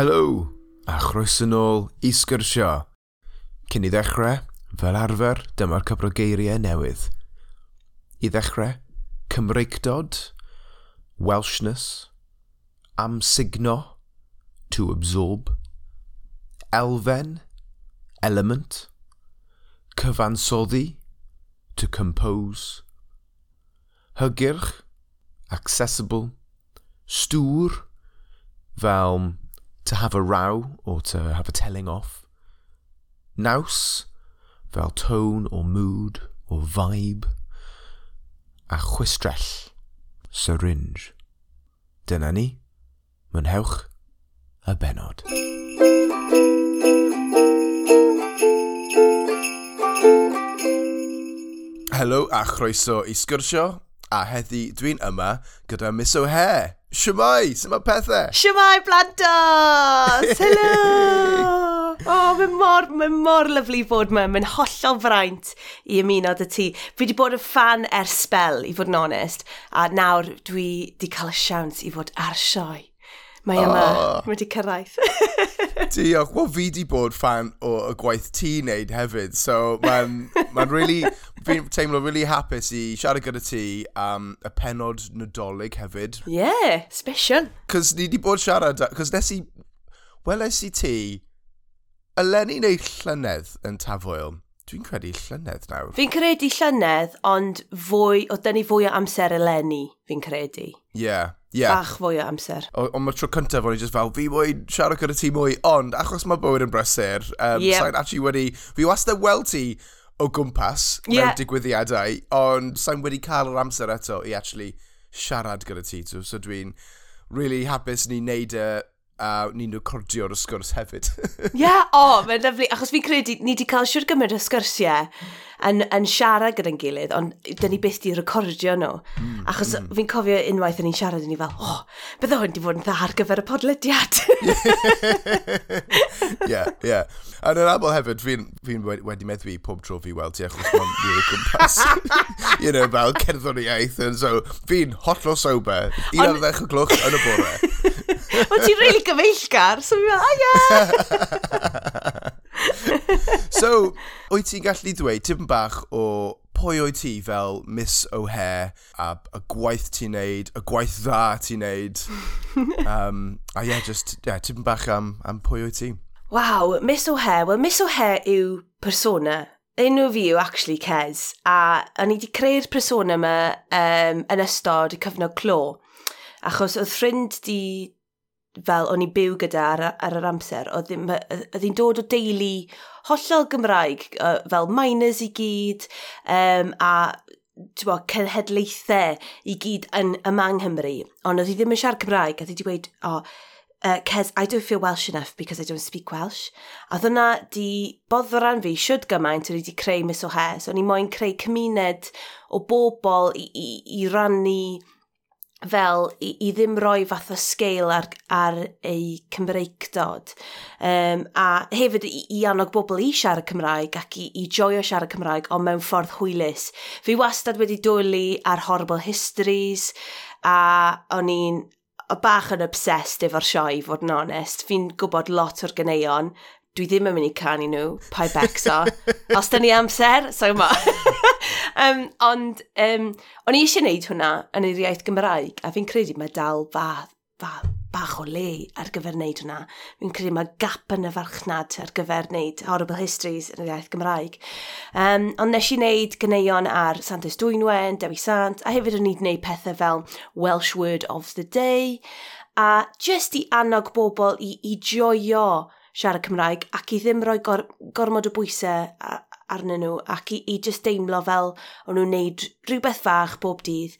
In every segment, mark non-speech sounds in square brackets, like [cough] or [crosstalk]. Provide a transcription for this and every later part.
helo, a chroes yn ôl i sgyrsio. Cyn i ddechrau, fel arfer, dyma'r cyfrogeiriau newydd. I ddechrau, Cymreicdod, Welshness, Amsigno, to absorb, elfen, element, cyfansoddi, to compose, hygyrch, accessible, stŵr, fel to have a row or to have a telling off. Naws, fel tone or mood or vibe. A chwistrell, syringe. Dyna ni, mynhewch y benod. Helo a chroeso i sgyrsio a heddi dwi'n yma gyda Miss O'Hare. Siamai, sy'n mae pethau? Siamai Blandos! [laughs] Helo! O, oh, mae'n mor, mae mor lyflu bod yma. Mae'n hollol fraint i ymuno dy ti. Fi wedi bod yn fan ers spel, i fod yn onest, a nawr dwi wedi cael y siawns i fod ar sioe. Mae yma oh. wedi cyrraedd. [laughs] Diolch. Wel, fi wedi bod fan o y gwaith ti'n neud hefyd. So, mae'n ma really... Fi'n teimlo really hapus i siarad gyda ti am um, y penod nadolig hefyd. Yeah, special. Cos ni wedi bod siarad... Cos nes i... Weles i ti... Eleni neu llynedd yn tafwyl. Dwi'n credu llynedd nawr. Fi'n credu llynedd, ond fwy, o dynnu fwy o amser eleni, fi'n credu. Ie. Yeah yeah. bach fwy o amser. Ond mae'r tro cyntaf o'n i just fel, fi mwyn siarad gyda ti mwy, ond achos mae bywyd yn brysur, um, yep. sa'n actually wedi, fi wastad weld ti o gwmpas yeah. mewn digwyddiadau, ond sa'n wedi cael yr amser eto i actually siarad gyda ti. So, so dwi'n really hapus ni wneud y a ni'n recordio'r sgwrs hefyd. [laughs] Ie, yeah, o, oh, mae'n lyflu, achos fi'n credu, ni wedi cael siwr gymryd y sgwrsiau yn, yn siarad gyda'n gilydd, ond dyn ni beth di recordio nhw. Mm, achos mm. fi'n cofio unwaith yn ni'n siarad, yn ni fel, o, oh, bydde hwn di fod yn dda ar gyfer y podlediad. [laughs] Ie, ie. Yn yr aml hefyd, fi'n fi, wedi meddwi pob tro fi weld ti, achos mae'n fi'n gwmpas. [laughs] you know, fel cerddor iaith, and so fi'n hollol sober, un ar ddech o glwch yn y bore. Wel, ti'n really gyfeillgar, so fi'n meddwl, aia! so, wyt ti'n gallu dweud tipyn bach o pwy o'i ti fel Miss O'Hare a y gwaith ti'n neud, y gwaith dda ti'n neud. um, a ie, yeah, just yeah, tipyn bach am, am pwy o'i ti. Waw, Miss O'Hare. Wel, Miss O'Hare yw persona. Enw fi yw actually Kez. a o'n i wedi creu'r persona yma um, yn ystod y cyfnod clo. Achos oedd ffrind di fel o'n i'n byw gyda ar, ar yr amser, oedd hi'n dod o deulu hollol Gymraeg, fel miners i gyd, um, a bo, cenhedlaethau i gyd yn ymang Nghymru. Ond oedd hi ddim yn siarad Cymraeg, a oedd wedi dweud, o, oh, uh, cez I don't feel Welsh enough because I don't speak Welsh. A dyna di boddran fi siwd gymaint o'n i wedi creu Miss O'Hare. So o'n i moyn creu cymuned o bobl i, i, i rannu fel i, i ddim roi fath o sgeil ar, ar ei Cymreigdod um, a hefyd i, i annog bobl i siarad Cymraeg ac i, i joio siarad Cymraeg ond mewn ffordd hwylus. Fi wastad wedi dwlu ar Horrible Histories a o'n i'n bach yn obsessed efo'r sioe, fod yn onest. Fi'n gwybod lot o'r ganeuon, dwi ddim yn mynd i canu nhw, pa i becso. Os da ni amser, so yma. um, [laughs] ond, um, o'n i eisiau gwneud hwnna yn yr iaith Gymraeg, a fi'n credu mae dal fath, fath, bach o le ar gyfer wneud hwnna. Fi'n credu mae gap yn y farchnad ar gyfer wneud Horrible Histories yn yr iaith Gymraeg. Um, ond nes i wneud gyneuon ar Santos Dwynwen, Dewi Sant, a hefyd o'n i wneud pethau fel Welsh Word of the Day, a just i annog bobl i, i joio siarad Cymraeg ac i ddim rhoi gor gormod o bwysau arnyn nhw ac i, i just deimlo fel o'n nhw'n neud rhywbeth fach bob dydd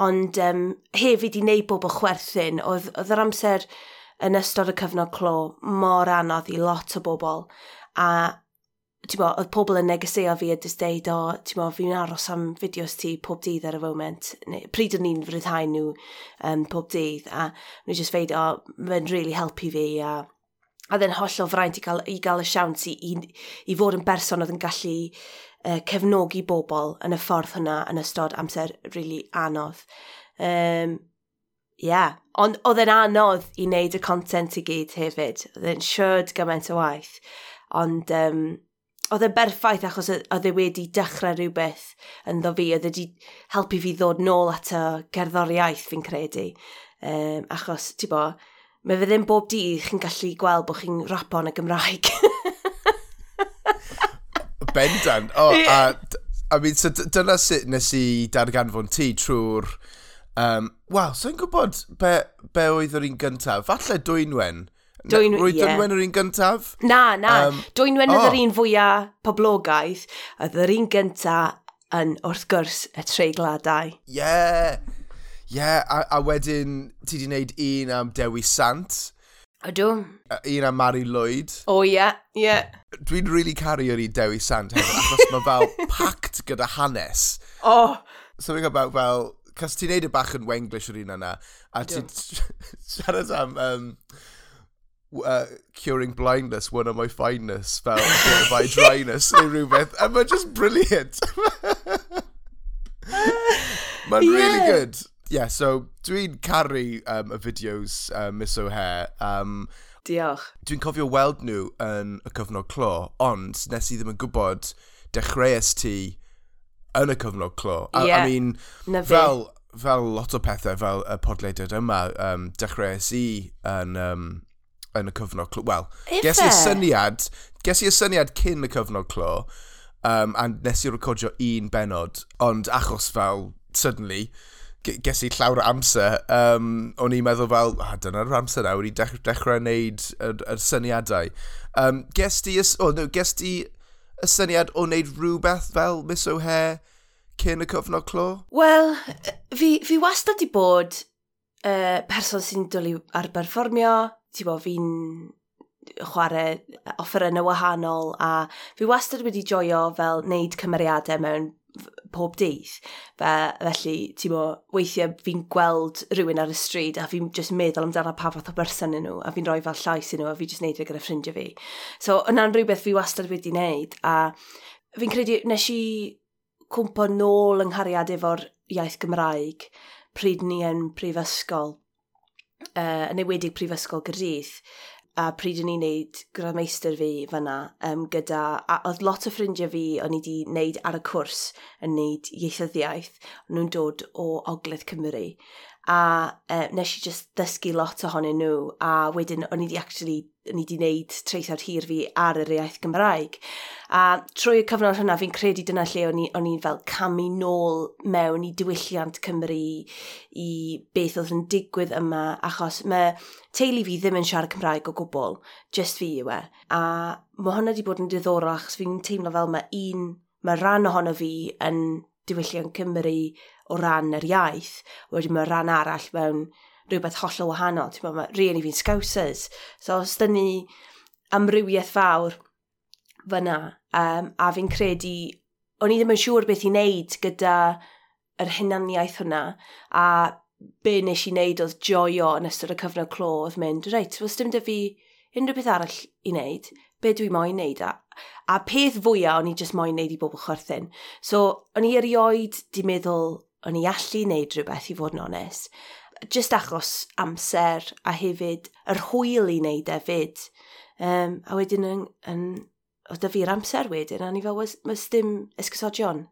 ond um, hefyd i wneud bob o chwerthin oedd, oedd yr amser yn ystod y cyfnod clo mor anodd i lot o bobl a bo, oedd pobl yn negeseo fi a just deud o, bo, fi'n aros am fideos ti pob dydd ar y foment. Neu, pryd o'n i'n fryddhau nhw um, pob dydd a nhw'n just feid o, mae'n really helpu fi a a oedd hollol fraint i gael, i gael y siawns i, i, i fod yn berson oedd yn gallu uh, cefnogi bobl yn y ffordd hynna yn ystod amser rili really anodd. Um, yeah. ond oedd e'n anodd i wneud y content i gyd hefyd. Oedd e'n siwrd gymaint o waith. Ond um, oedd e'n berffaith achos oedd e wedi dechrau rhywbeth yn ddo fi. Oedd e wedi helpu fi ddod nôl at y gerddoriaeth fi'n credu. Um, achos, ti bo, mae fe ddim bob dydd chi'n gallu gweld bod chi'n rapo yn y Gymraeg. [laughs] Bendan. O, yeah. a, I mean, so dyna sut nes i darganfon ti trwy'r... Um, Wel, so'n gwybod be, be oedd yr un gyntaf? Falle Dwynwen. Dwyn, Roedd yeah. Dwynwen yr un gyntaf? Na, na. Um, Dwynwen oh. oedd yr un fwyaf poblogaeth. Oedd yr un gyntaf yn, wrth gwrs, y treigladau. Ie! Yeah yeah, a, a wedyn ti di wneud un am Dewi Sant. Ydw. Un am Mary Lloyd. O, oh, ie, yeah, ie. Yeah. Dwi'n really caru o'r i Dewi Sant hefyd, achos mae fel pact gyda hanes. O. Oh. Something about fel, cos ti'n neud y bach yn wenglish o'r un yna, a ti'n [laughs] siarad am... Um, uh, curing blindness, one of my fineness, fel [laughs] my dryness, neu rhywbeth. A mae'n just brilliant. [laughs] mae'n yeah. really good yeah, so dwi'n caru um, y fideos uh, Miss O'Hare. Um, Diolch. Dwi'n cofio weld nhw yn y cyfnod clo, ond nes i ddim yn gwybod dechreuais ti yn y cyfnod clo. Yeah. I mean, Na fel, fel lot o pethau fel y podleidiad yma, um, dechreuais i yn, um, yn y cyfnod clo. Wel, ges i'r syniad, ges i'r syniad cyn y cyfnod clo, um, a nes i recordio un benod, ond achos fel, suddenly, ges i llawr o amser, um, o'n i'n meddwl fel, ah, dyna'r amser nawr i dech dechrau wneud y, y syniadau. Um, ges ti, oh, no, ges ti y syniad o wneud rhywbeth fel Miss O'Hare cyn y cyfnod clo? Wel, fi, fi wastad i bod uh, person sy'n dwlu ar berfformio, ti'n bo, fi'n chwarae offerynnau wahanol a fi wastad wedi joio fel wneud cymeriadau mewn pob dydd. Fe, felly, ti'n mo, weithiau fi'n gweld rhywun ar y stryd a fi'n just meddwl amdano pa fath o berson yn nhw a fi'n rhoi fel llais yn nhw a fi just neud e gyda ffrindiau fi. So, yna'n rhywbeth fi wastad wedi wneud a fi'n credu, nes i cwmpo nôl yng nghariad efo'r iaith Gymraeg pryd ni yn prifysgol, uh, yn ewedig prifysgol gyrdydd, a pryd o'n i'n neud gradd fi fyna um, gyda, a oedd lot o ffrindiau fi o'n i wedi neud ar y cwrs yn neud ieithyddiaeth, nhw'n dod o Ogledd Cymru a uh, nes i just ddysgu lot ohonyn nhw a wedyn o'n i wedi actually o'n i wedi wneud treisawd hir fi ar yr iaith Gymraeg. A trwy y cyfnod hynna fi'n credu dyna lle o'n i, o'n i fel camu nôl mewn i diwylliant Cymru i beth oedd yn digwydd yma achos mae teulu fi ddim yn siarad Cymraeg o gwbl, just fi yw e. A mae hwnna wedi bod yn diddorol achos fi'n teimlo fel mae un, mae rhan ohono fi yn diwylliant Cymru o ran yr iaith, wedyn mae ran arall mewn rhywbeth hollol wahanol. Ti'n meddwl, rhieni fi'n scousers. So os dyn ni amrywiaeth fawr fyna, um, a fi'n credu, o'n i ddim yn siŵr beth i wneud gyda yr hunaniaeth hwnna, a be nes i wneud oedd joio yn ystod y cyfnod clo oedd mynd, reit, wel, dim dy fi unrhyw beth arall i wneud, be dwi moyn neud a, a peth fwyaf o'n i just moyn neud i bobl chwerthin. So, o'n i erioed di meddwl o'n i allu neud rhywbeth i fod yn onest. Just achos amser a hefyd yr hwyl i neud e fyd. Um, a wedyn yn, yn o da e fi'r amser wedyn, a ni fel, mys dim esgysodion.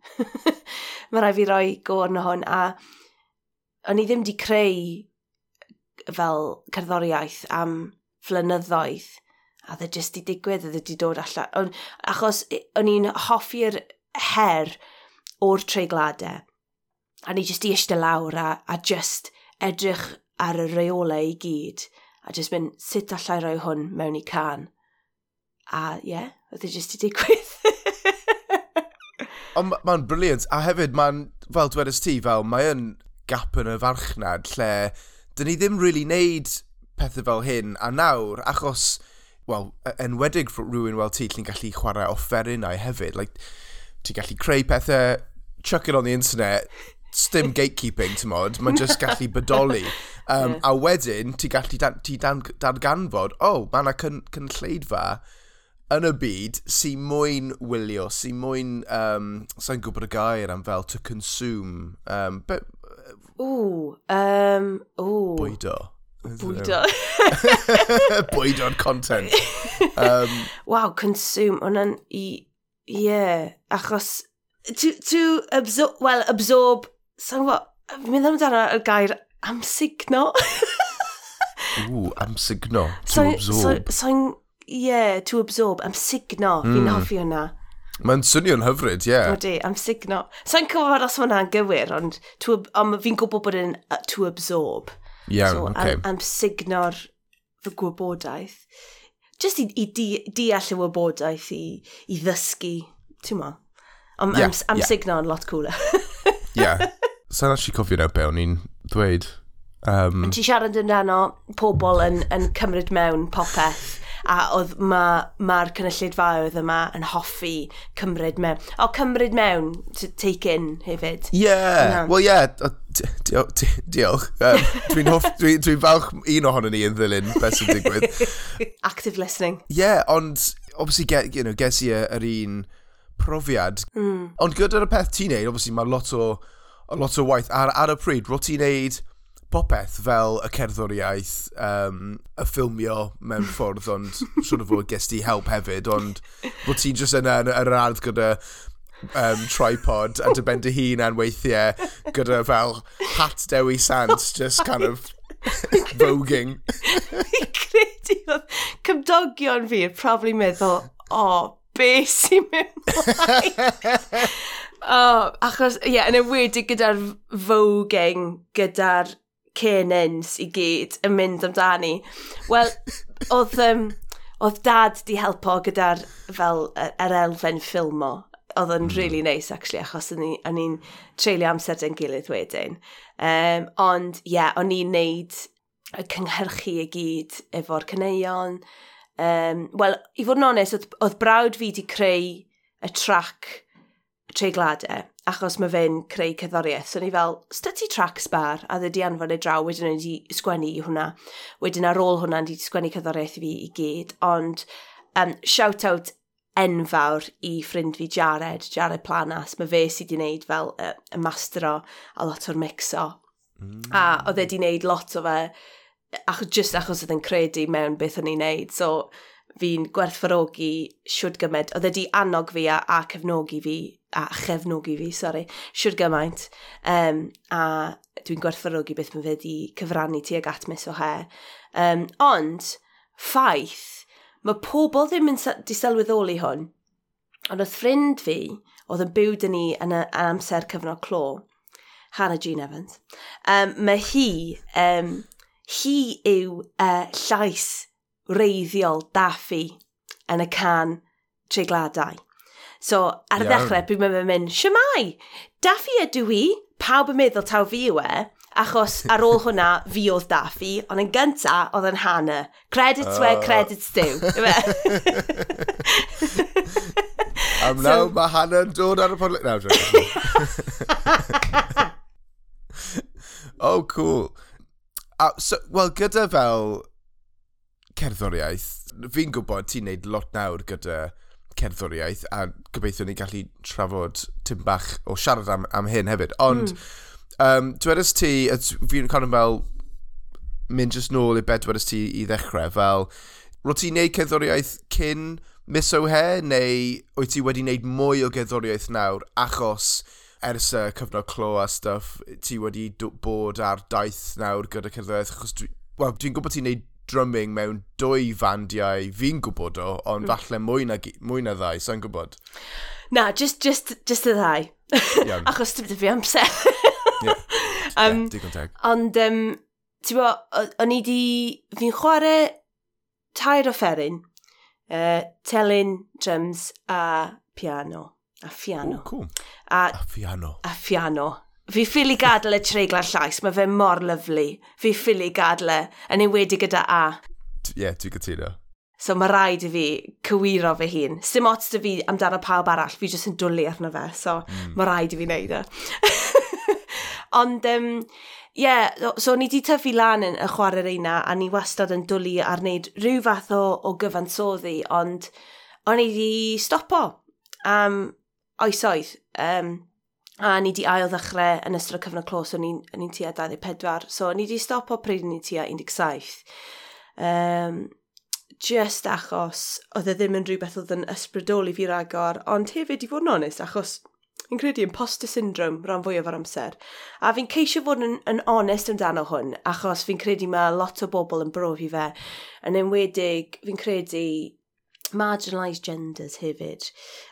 [laughs] Mae rai fi roi gorn o hwn, a o'n i ddim di creu fel cerddoriaeth am flynyddoedd a oedd e jyst i digwydd, a e di dod allan. On, achos o'n i'n hoffi'r her o'r treigladau. A ni jyst i eistedd lawr a, a just edrych ar y reolau i gyd. A jyst mynd, sut allai roi hwn mewn i can? A ie, yeah, oedd e jyst i digwydd. Ond mae'n briliant, a hefyd mae'n, fel dwedais ti, fel mae'n gap yn y farchnad lle dyn ni ddim really wneud pethau fel hyn, a nawr, achos wel, e- enwedig rhywun fel ti, ti'n gallu chwarae offerynau hefyd. Like, ti'n gallu creu pethau, chuck it on the internet, dim gatekeeping, ti'n modd, mae'n just [laughs] gallu bodoli. Um, yeah. A wedyn, ti'n gallu dan, ti dan, darganfod, o, oh, mae yna cyn, cynlleidfa yn y byd sy'n mwyn wylio, sy'n mwyn, um, sa'n gwybod y gair am fel to consume. Um, but, Ooh, um, ooh. Bwydo. Bwydo. Bwydo'r [laughs] content. [laughs] Um, wow, consume. Hwna'n i... Ie. Yeah. Achos... To, to absorb... Well, absorb... Sa'n gwybod... Mynd amdano y gair amsigno. [laughs] Ooh, amsigno. To so, absorb. Sa'n... So, so, yeah, to absorb. Amsigno. Mm. Fi'n hmm. hoffi hwnna. Mae'n swnio'n hyfryd, ie. Yeah. Odi, am signo. So cofod os hwnna'n gywir, ond, ond fi'n gwybod bod yn to absorb. Iawn, so, okay. am, am signo'r fy gwybodaeth. Just i, i di, deall y wybodaeth i, i ddysgu, ti'n mo? Am, yeah, am, am yeah. signo'n lot cooler. yeah. Sa'n actually cofio nawr be o'n i'n dweud. Um, Ti siarad yn dan o pobl yn, yn cymryd mewn popeth a oedd mae'r ma, ma cynulleidfaoedd yma yn hoffi cymryd mewn. O, cymryd mewn, take in hefyd. Ie, yeah. well, yeah. diolch. Um, Dwi'n hoff, dwi'n dwi falch un ohono ni yn ddilyn beth sy'n digwydd. [laughs] Active listening. Ie, yeah, ond obviously get, you know, ges i yr un profiad. Mm. Ond gyda'r peth ti'n neud, obviously mae lot o, lot o waith ar, ar y pryd. ro ti'n neud popeth fel y cerddoriaeth, um, y ffilmio mewn [laughs] ffordd, ond siwr o fod gest ti help hefyd, ond bod ti'n just yna yn yr ardd gyda um, tripod a dy ben dy hun a'n weithiau gyda fel hat Dewi Sant, just kind of voguing. Fi credu oedd cymdogion fi yn probably meddwl, o, oh, beth sy'n mynd mlaen? [laughs] oh, achos, ie, yeah, yn ywedig gyda'r voguing, gyda'r cenens i gyd yn mynd amdani. Wel, oedd, um, oedd dad di helpo gyda'r fel yr elfen ffilmo. Oedd yn mm. really nice, actually, achos o'n i'n treulio amser dyn gilydd wedyn. Um, ond, ie, yeah, o'n i'n neud y cynghyrchu i gyd efo'r cyneuon. Um, Wel, i fod yn onest, oedd, oedd brawd fi di creu y trac Tre Gladau achos mae fe'n creu cyddoriaeth. So ni fel, styd tracks bar, a dde di anfon ei draw, wedyn ni wedi sgwennu i hwnna. Wedyn ar ôl hwnna, ni wedi sgwennu cyddoriaeth i fi i gyd. Ond um, shout-out enfawr i ffrind fi Jared, Jared Planas. Mae fe sydd wedi gwneud fel y y mastero a lot o'r mixo. Mm. A oedd e wedi gwneud lot o fe, ach, just achos oedd e'n credu mewn beth o'n i'n gwneud. So, fi'n gwerthfarogi siwr gymaint. Oedd e di annog fi a, a cefnogi fi, a chefnogi fi, sori, siwr gymaint. Um, a dwi'n gwerthfarogi beth mae fe di cyfrannu tuag at mis o he. Um, ond, ffaith, mae pobl ddim yn di sylweddoli hwn. Ond oedd ffrind fi, oedd yn byw dyn ni yn y amser cyfnod clo, Hannah Jean Evans, um, mae hi, um, hi yw uh, llais reiddiol daffi yn y can treigladau. So, ar y ddechrau, dwi'n mynd yn mynd, siamai, Daffy ydw i, pawb yn meddwl taw fi yw e, achos ar ôl hwnna, fi oedd Daffy, ond yn gynta, oedd yn Hannah. Credits uh... where ah. credits do. E? [laughs] Am so, nawr mae Hannah yn dod ar y podlet. Nawr, dwi'n Oh, cool. Uh, so, Wel, gyda fel cerddoriaeth, fi'n gwybod ti'n neud lot nawr gyda cerddoriaeth a gobeithio ni gallu trafod tim bach o siarad am, am hyn hefyd. Ond, mm. um, dwedais ti, fi'n cael yn fel mynd jyst nôl i bed dwedais ti i ddechrau, fel, ro ti'n neud cerddoriaeth cyn mis o he, neu wyt ti wedi wneud mwy o gerddoriaeth nawr achos ers y cyfnod clo a stuff ti wedi bod ar daith nawr gyda cerddoriaeth achos dwi'n well, dwi gwybod ti'n neud drumming mewn dwy fandiau fi'n gwybod o, ond mm. falle mwy na, mwy na ddau, sa'n gwybod? Na, just, just, just y ddau. Yeah. [laughs] Achos dim fi amser. yeah. um, yeah, digon teg. Ond, um, ti'n bo, o'n i di, fi'n chwarae tair o fferin, uh, telyn, drums a piano. A fiano. Oh, cool. A, a fiano. A fiano. Fi ffili gadael y treiglan llais, mae fe mor lyflu. Fi ffili gadael e, yn enwedig gyda A. Ie, yeah, dwi'n gytuno. So mae rhaid i fi cywiro fy hun. Sim ots dy fi amdano pawb arall, fi jyst yn dwlu arno fe, so mm. mae rhaid i fi wneud e. [laughs] Ond, um, yeah, so ni di tyfu lan yn y chwarae'r eina, a ni wastad yn dwlu ar wneud rhyw fath o, o gyfansoddi, ond o'n i di stopo am oesoedd. Um, A ni di ail ddechrau yn ystod y cyfnod clos o'n i'n ni, tua 24. So, ni di stop o pryd ni tua 17. Um, just achos oedd e ddim yn rhywbeth oedd yn ysbrydoli fi ragor, ond hefyd i fod yn onest, achos fi'n credu imposter syndrome rhan fwyaf o'r amser. A fi'n ceisio fod yn, yn onest amdano hwn, achos fi'n credu mae lot o bobl yn brofi fe. Yn enwedig, fi'n credu marginalised genders hefyd.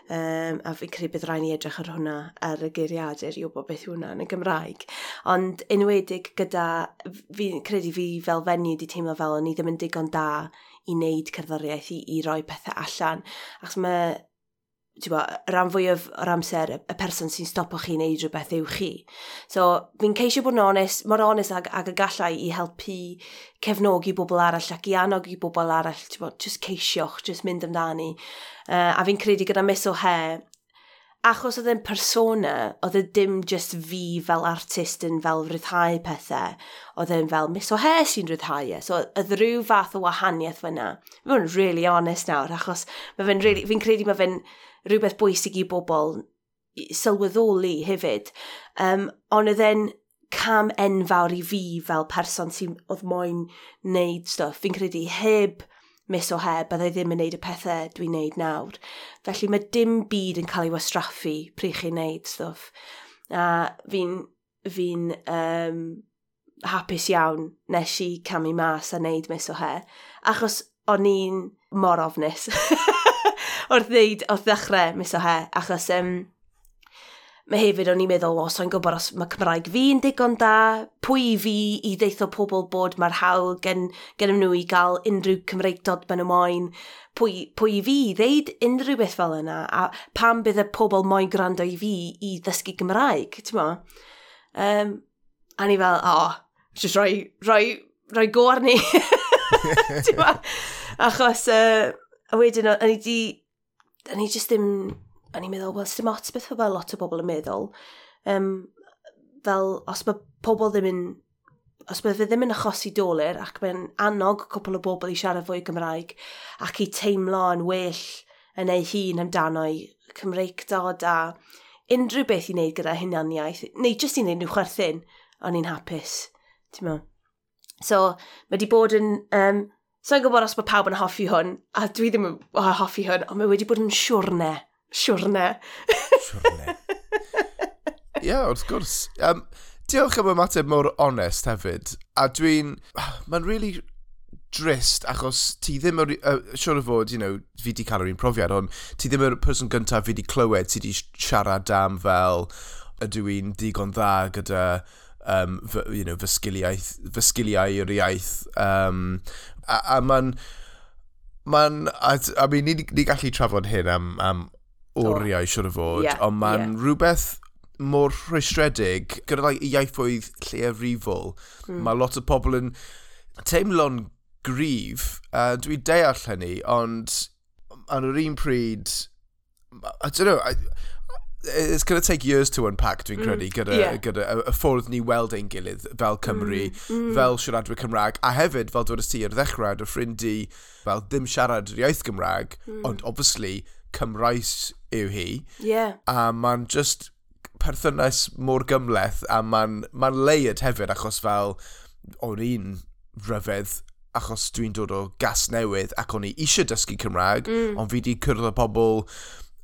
Um, a fi'n credu bydd rhaid ni edrych ar hwnna ar y geiriadur i wybod beth yw hwnna yn y Gymraeg. Ond enwedig gyda, fi'n credu fi fel fenyw wedi teimlo fel o'n i ddim yn digon da i wneud cerddoriaeth i, i roi pethau allan. Achos mae bo, rhan fwyaf o'r amser y person sy'n stopo chi wneud rhywbeth yw chi. So, fi'n ceisio bod yn onest, mor onest ag, ag y gallai i helpu cefnogi bobl arall ac i anogi bobl arall, ti'n just ceisioch, just mynd amdani. Uh, a fi'n credu gyda mis o he, achos oedd yn persona, oedd e dim just fi fel artist yn fel rhyddhau pethau, oedd e'n fel mis o he sy'n rhyddhau e. So, oedd rhyw fath o wahaniaeth fyna. Mae'n really honest nawr, achos fi'n really, fi credu mae fe'n rhywbeth bwysig i bobl sylweddoli hefyd. Um, ond oedd e'n cam enfawr i fi fel person sy'n oedd moyn wneud stwff. Fi'n credu heb mis o heb, byddai ddim yn wneud y pethau dwi'n wneud nawr. Felly mae dim byd yn cael ei wastraffu pryd chi'n wneud stwff. A fi'n fi um, hapus iawn nes i camu mas a wneud mis o he. Achos o'n i'n mor ofnus. [laughs] wrth ddeud, wrth ddechrau mis o he, achos um, mae hefyd o'n i'n meddwl, os o'n gwybod os mae Cymraeg fi'n digon da, pwy fi i ddeitho pobl bod mae'r hawl gen, gen nhw i gael unrhyw Cymraeg dod ben y moyn, pwy, pwy fi i ddeud unrhyw beth fel yna, a pam bydd y pobl moyn gwrando i fi i ddysgu Gymraeg, ti'n mo? Um, a ni fel, o, oh, jyst rhoi, rhoi, rhoi go arni. [laughs] [laughs] Achos, uh, a wedyn, o'n i di o'n ni jyst ddim, a ni'n meddwl, wel, sy'n ots beth fel lot o bobl yn meddwl. Um, fel, os mae pobl ddim yn, os mae fe ddim yn achosi doler ac mae'n annog cwpl o bobl i siarad fwy Gymraeg ac i teimlo yn well yn ei hun amdano amdano'i Cymreigdod a unrhyw beth i wneud gyda hunaniaeth, neu jyst i wneud nhw chwerthin, o'n i'n hapus, ti'n meddwl. So, mae wedi bod yn um, So gwybod os mae pawb yn hoffi hwn, a dwi ddim yn hoffi hwn, ond mae wedi bod yn siwrne. Siwrne. siwrne. Ie, yeah, wrth gwrs. Um, diolch am ymateb mor onest hefyd. A dwi'n... Mae'n really drist achos ti ddim yn uh, siwr o fod, you know, fi di cael yr un profiad, ond ti ddim yn person gyntaf fi di clywed, ti di siarad am fel ydw i'n digon dda gyda um, fy, you know, fy, sgiliau, fy sgiliau i'r iaith. Um, a, a mae'n... Mae'n... I mean, ni, ni gallu trafod hyn am, am oriau, oh. siwr o fod, yeah, ond mae'n yeah. rhywbeth mor rhwystredig, gyda like, iaithoedd lleafrifol. Mm. Mae lot o pobl yn teimlo'n grif, a uh, dwi deall hynny, ond ar yr un pryd, I don't know, I, it's going to take years to unpack, dwi'n mm. credu, mm. gyda, yeah. gyda y y ffordd ni weld ein gilydd fel Cymru, mm. Mm. fel siaradwyr Cymraeg, a hefyd fel dod y ti ar ddechrau, dy ffrind di, fel ddim siarad yr iaith Gymraeg, mm. ond obviously Cymraes yw hi. Yeah. A mae'n just perthynas mor gymleth, a mae'n ma layered hefyd, achos fel o'n un ryfedd achos dwi'n dod o gas newydd ac o'n i eisiau dysgu Cymraeg, mm. ond fi wedi cyrraedd pobl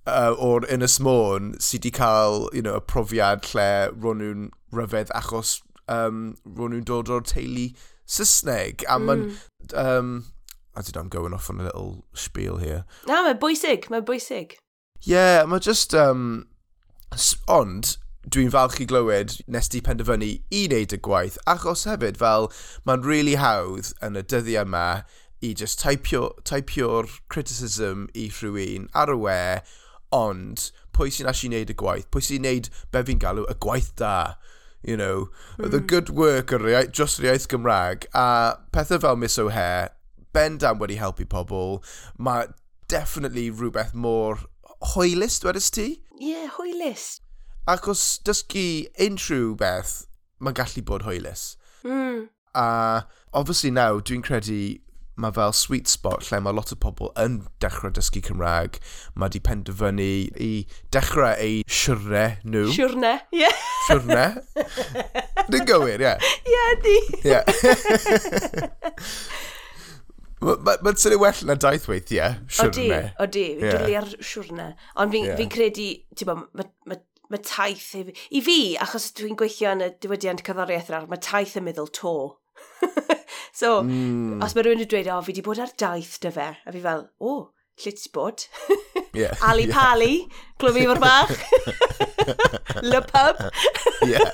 uh, o'r Ynys Môn sydd wedi cael you know, y profiad lle ro'n nhw'n ryfedd achos um, ro'n nhw'n dod o'r teulu Saesneg. A mm. Um, I don't know, I'm going off on a little spiel here. Na, mae'n bwysig, mae'n bwysig. Ie, yeah, mae just... Um, ond, dwi'n falch i glywed nes di penderfynu i wneud y gwaith, achos hefyd fel mae'n really hawdd yn y dyddiau yma i just typio'r typio criticism i rhywun ar y we, ond pwy sy'n asio wneud y gwaith, pwy sy'n wneud be fi'n galw y gwaith da, you know, mm. the hmm. good work yr iaith, dros yr iaith Gymraeg, a pethau fel Miss O'Hare, ben dan wedi helpu pobl, mae definitely rhywbeth mor hwylus, dwedais ti? Ie, yeah, hwylus. Ac os dysgu unrhyw beth, mae'n gallu bod hwylus. Mm. A, obviously now, dwi'n credu mae fel sweet spot lle mae lot o pobl yn dechrau dysgu Cymraeg. Mae di penderfynu i dechrau eu siwrne nhw. Siwrne, ie. Yeah. Siwrne. Dwi'n gywir, ie. Ie, di. Ie. [laughs] Mae'n syniad well na daith weithiau, siwrne. O di, o di. Yeah. Dwi'n ar siwrne. Ond fi'n yeah. fi credu, ti'n bod, mae ma, ma taith... I fi, achos dwi'n gweithio yn y diwydiant cyddoriaeth nawr, mae taith yn meddwl to so, mm. os mae rhywun yn dweud, o, oh, fi wedi bod ar daith dy fe, a fi fel, o, oh, lle ti bod? Yeah, [laughs] Ali yeah. Pali, clwb fo'r bach. [laughs] le pub. yeah.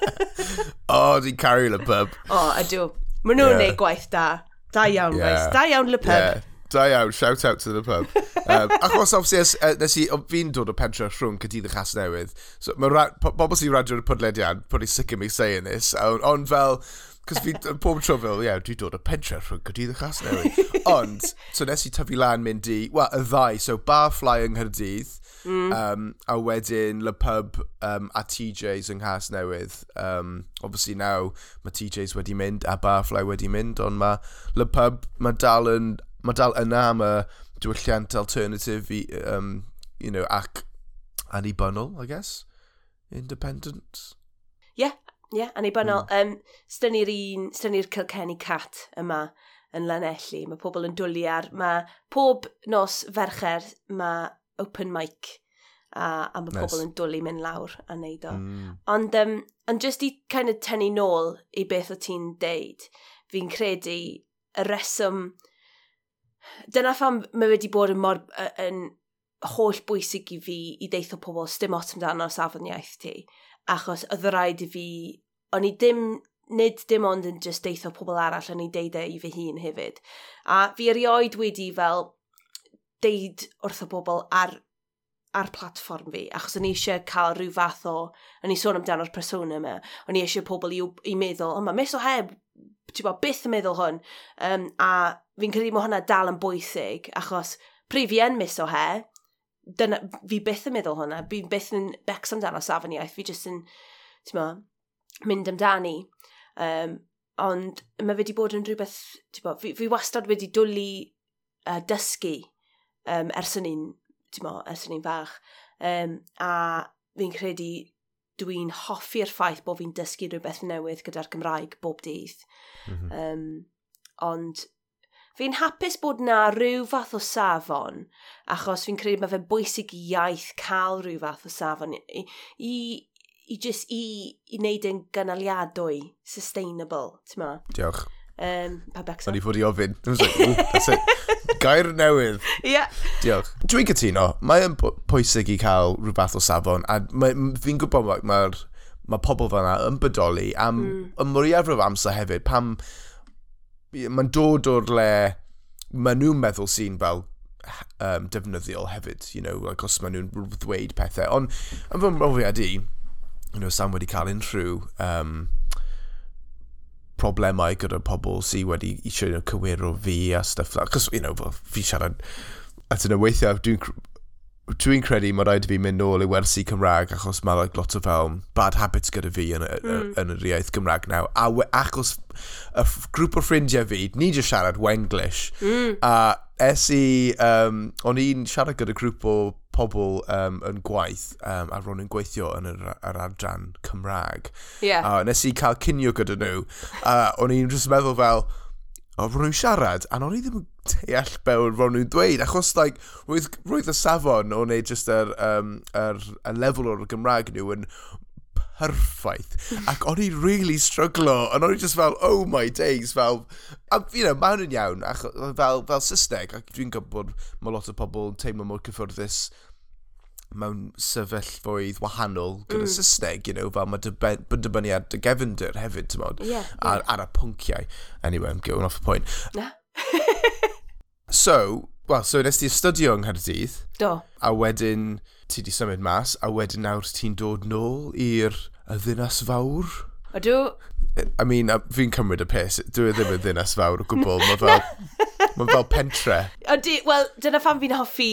O, oh, di caru le pub. O, oh, ydw. Mae nhw'n yeah. neud gwaith da. Da iawn, yeah. Reis. Da iawn le pub. Yeah. Da iawn, shout out to the pub. Um, [laughs] achos, obviously, uh, nes i, fi'n dod o pentra rhwng cydydd y chas newydd. So, mae bobl sy'n radio'r podlediad, probably sick of me saying this, ond on fel, Cos fi, pob tro fel, ie, dwi dod o pentre rhwng Cydydd chas Casnewydd. [laughs] Ond, so nes i tyfu lan mynd i, wel, y ddau, so Barfly yng Nghyrdydd, mm. um, a wedyn Le Pub um, a TJ's yng Nghasnewydd. Um, obviously now, mae TJ's wedi mynd a bar fly wedi mynd, ond mae Le Pub, mae dal, yn, mae dal yna am y diwylliant alternative i, um, you know, ac anibynnol, I guess. Independent. Ie, yeah, Ie, yeah, anibynnol. Mm. Um, Stynnu'r un, stynnu'r Cilcenny Cat yma yn Lanelli. Mae pobl yn dwlu ar... Mae pob nos fercher mae open mic a, a mae nice. pobl yn dwlu mynd lawr a wneud o. Mm. Ond, um, ond just i kind of tynnu nôl i beth o ti'n deud, fi'n credu y reswm... Dyna pham mae wedi bod yn, mor, yn holl bwysig i fi i deitho pobl, stym ots amdano safon iaith ti achos oedd rhaid i fi, o'n i dim, nid dim ond yn just deitho pobl arall, o'n i deud e i fy hun hefyd. A fi erioed wedi fel deud wrth y bobl ar, ar platfform fi, achos o'n i eisiau cael rhyw fath o, o'n i sôn amdano'r persona yma, o'n i eisiau pobl i, i meddwl, o ma mis o heb, ti'n bod, byth yn meddwl hwn, um, a fi'n credu mae hwnna dal yn bwysig, achos prif i yn mis o he, dyna, fi byth yn meddwl hwnna, fi byth yn becs amdano safoniaeth, fi jyst yn, ti'n ma, mynd amdani. Um, ond mae fe wedi bod yn rhywbeth, ti'n ma, fi, fi wastad wedi dwlu uh, dysgu um, ers yn un, ti'n ma, ers yn un fach. Um, a fi'n credu dwi'n hoffi'r ffaith bod fi'n dysgu rhywbeth newydd gyda'r Gymraeg bob dydd. Mm -hmm. um, ond Fi'n hapus bod na rhyw fath o safon, achos fi'n credu mae fe'n bwysig i iaith cael rhyw fath o safon i, i, i just i, i wneud yn gynaliadwy, sustainable, ti'n ma? Diolch. Um, pa becso? O'n i fod i ofyn. [laughs] Gair newydd. Ie. Yeah. Diolch. Dwi'n cytuno, mae'n pwysig i cael rhywbeth o safon, a fi'n gwybod mae'r ma, ma pobl fanna yn bodoli am mm. y mwyaf mwyafrif amser hefyd, pam mae'n dod o'r le, maen nhw'n meddwl sy'n fel um, defnyddiol hefyd, you know, like os maen nhw'n ddweud pethau. Ond, yn fy mrofiad i, you know, Sam wedi cael unrhyw um, problemau gyda pobl sydd wedi eisiau you know, cywiro fi a stuff like. Cos, you know, fi siarad at yna weithiau, dwi'n dwi'n credu mae rhaid i fi mynd nôl i wersi Cymraeg achos mae like, lot o fel bad habits gyda fi yn, y, mm. yn yr iaith Gymraeg naw. A we, achos y grŵp o ffrindiau fi, ni jyst siarad Wenglish. Mm. A es i, um, o'n i'n siarad gyda grŵp o pobl um, yn gwaith um, a ro'n yn gweithio yn yr, yr adran Cymraeg. Yeah. A nes i cael cinio gyda nhw. A o'n i'n just meddwl fel, a ro'n nhw'n siarad, a o'n i ddim yn deall bewn ro'n nhw'n dweud, achos like, roedd, roedd y safon o neu just yr, um, yr, y lefel o'r Gymraeg nhw yn perffaith. [laughs] Ac o'n i'n really struglo, a o'n i'n just fel, oh my days, fel, a, you know, mae hwn yn iawn, ach, fel, fel Saesneg, ac dwi'n gwybod bod mae lot o pobl yn teimlo mor cyffwrddus mewn sefyllfoedd wahanol gyda mm. Saesneg, you know, fel mae dyben, dibynnu ar dy gefndir hefyd, ti'n modd, yeah, yeah. ar, ar y pwnciau. Anyway, I'm going off the point. Na. [laughs] so, well, so nes ti astudio yng Nghaerdydd. Do. A wedyn ti di symud mas, a wedyn nawr ti'n dod nôl i'r ddinas fawr. Ydw. I mean, fi'n cymryd y pes, dwi e ddim yn ddinas fawr o gwbl, mae [laughs] fel, ma fel pentre. Wel, dyna phan fi'n hoffi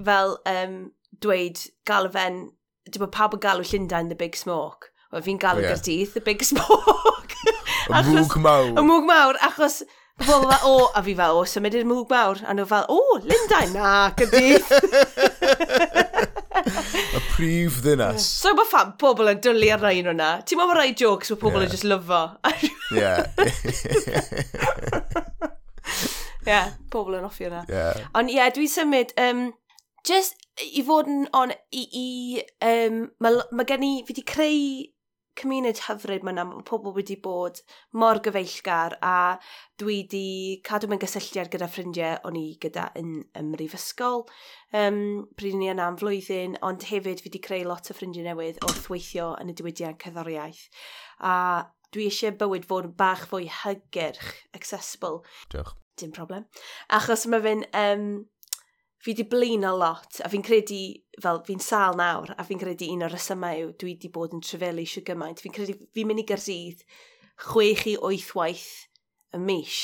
fel um, dweud galw fe'n, dim bod pawb yn galw Llundain the Big Smoke. Wel, fi'n galw oh, yeah. Gerdydd the Big Smoke. [laughs] y mwg mawr. Y mwg mawr, achos pobl fel, o, a fi fel, o, symud i'r mwg mawr. A nhw fel, o, Lundain, na, Gerdydd. [laughs] y prif ddynas. So mae fan pobl yn dwlu ar rhain hwnna. Ti'n meddwl mae rhai jokes mae pobl yeah. yn just lyfo. [laughs] Ie. Ie, pobl yn offi hwnna. Yeah. Ond ie, yeah, dwi'n symud, um, just i fod yn on, i, i um, mae ma gen i, fi wedi creu cymuned hyfryd mae'n mae pobl wedi bod mor gyfeillgar a dwi wedi cadw mewn gysylltiad gyda ffrindiau o'n i gyda yn ymrifysgol um, pryd ni yna am flwyddyn ond hefyd fi wedi creu lot o ffrindiau newydd wrth weithio yn y diwydiant cyddoriaeth. a dwi eisiau bywyd fod yn bach fwy hygyrch, accessible. Diolch. Dim problem. Achos mae fe'n um, fi wedi blin a lot, a fi'n credu, fel fi'n sal nawr, a fi'n credu un o'r rhesymau yw dwi wedi bod yn trefelu eisiau gymaint. Fi'n credu fi'n mynd i gyrsydd chwech i oeth waith y mis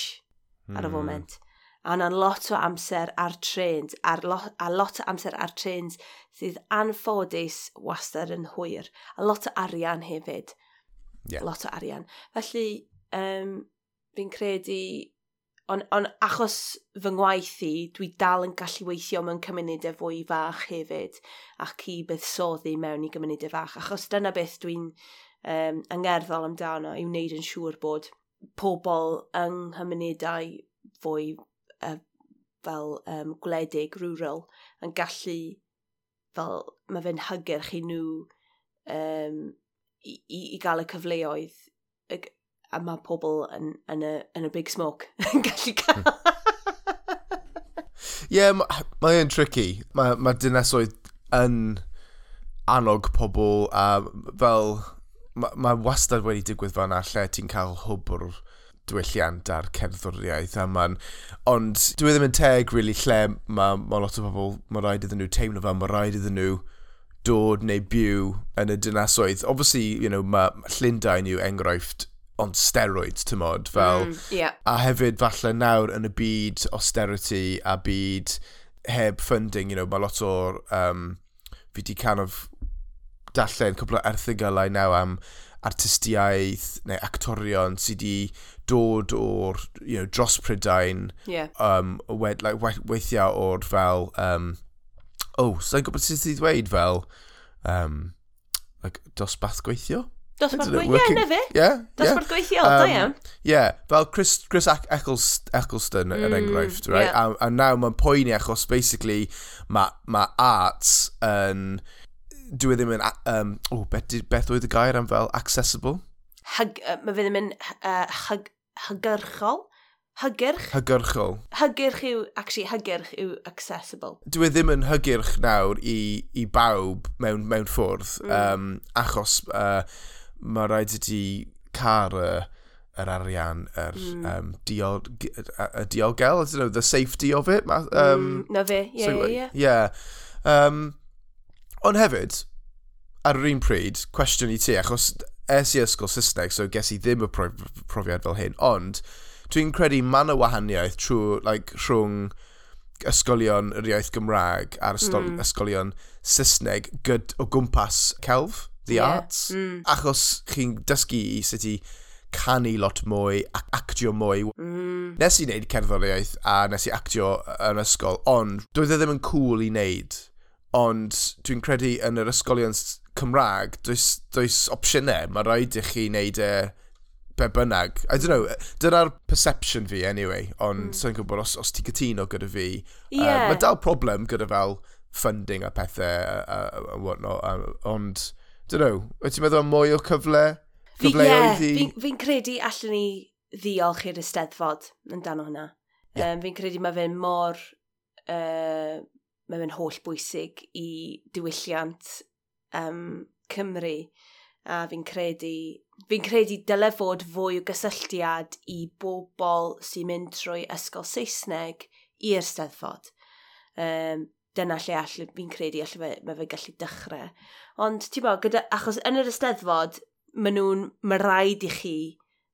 ar y hmm. foment. A hwnna'n lot o amser ar trens, ar lo, a lot o amser ar trens sydd anffodus wastad yn hwyr. A lot o arian hefyd. Yeah. Lot o arian. Felly, um, fi'n credu Ond on achos fy ngwaith i, dwi dal yn gallu weithio mewn cymunedau fwy fach hefyd ac i buddsoddi mewn i gymunedau fach. Achos dyna beth dwi'n um, angerddol amdano i wneud yn siŵr bod pobl yng nghymunedau fwy uh, fel um, gwledig, rural, yn gallu, fel mae fe'n hygyrch i nhw um, i, i, i gael y cyfleoedd, a mae pobl yn, yn, y, yn y big smoke [laughs] yn gallu cael. Ie, yeah, mae e'n tricky. Mae, ma dynesoedd yn annog pobl a fel... Mae, ma wastad wedi digwydd fan'na lle ti'n cael hwbwr diwylliant a'r cerddoriaeth a ma'n... Ond dwi e ddim yn teg, really, lle mae ma lot o bobl, mae rhaid iddyn nhw teimlo fel, mae rhaid iddyn nhw dod neu byw yn y dynasoedd. Obviously, you know, mae Llundain yw enghraifft ond steroids, ti'n modd, fel... Mm, yeah. A hefyd, falle nawr yn y byd austerity a byd heb funding, you know, mae lot o'r... Um, fi di kind of dallen cwbl o erthygolau naw am artistiaeth neu actorion sydd wedi dod o'r you know, dros Prydain yeah. um, wed, like, weithiau o'r fel um, oh, sa'n so gwybod sydd wedi dweud fel um, like, dosbath gweithio? Dosbarth gweithio, yeah, na fi. Yeah, Dosbarth gweithio, um, da iawn. Ie, fel Chris, Chris Eccleston er mm, yn enghraifft, right? Yeah. A, a nawr mae'n poeni achos basically mae ma arts yn... Dwi e ddim yn... Um, oh, beth, beth oedd y gair am fel accessible? Hyg, uh, mae fi ddim yn uh, hyg, hygyrchol. Hygyrch? Hygyrchol. Hygyrch yw, actually, hygyrch yw accessible. Dwi e ddim yn hygyrch nawr i, i bawb mewn, mewn ffwrdd, mm. um, achos uh, mae rhaid i ti car y, yr arian, yr mm. um, diol, y diolgel, I don't know, the safety of it. Um, mm, na fe, ie, so, ie, ie. Um, ond hefyd, ar yr un pryd, cwestiwn i ti, achos es i ysgol Saesneg, so ges i ddim y profiad fel hyn, ond dwi'n credu man y wahaniaeth trwy, like, rhwng ysgolion yr iaith Gymraeg a'r mm. ysgolion Saesneg gyd o gwmpas celf the yeah. arts. Mm. Achos chi'n dysgu i sut i canu lot mwy ac actio mwy. Mm. Nes i wneud cerddoriaeth a nes i actio yn ysgol, ond doedd e ddim yn cool i wneud. Ond dwi'n credu yn yr ysgolion Cymraeg, does, does opsiynau, mae rhaid i chi wneud e be bynnag. I don't know, dyna'r perception fi anyway, ond mm. sy'n gwybod os, os ti gytuno gyda fi. Yeah. Uh, mae dal problem gyda fel funding a pethau a, a, a whatnot, ond dyn nhw, wyt ti'n meddwl mwy o cyfle? Cyfleoedd yeah, i... Fi'n fi credu allan ni ddiolch i'r ysteddfod yn dan hwnna. Yeah. Um, fi'n credu mae fe'n mor... Uh, mae fe'n holl bwysig i diwylliant um, Cymru. A fi'n credu... Fi'n credu dyle fod fwy o gysylltiad i bobl sy'n mynd trwy ysgol Saesneg i'r steddfod. Um, dyna lle all, fi'n credu all fe, mae fe gallu dechrau. Ond, ti'n bo, gyda, achos yn yr ysteddfod, maen nhw'n, mae rhaid i chi,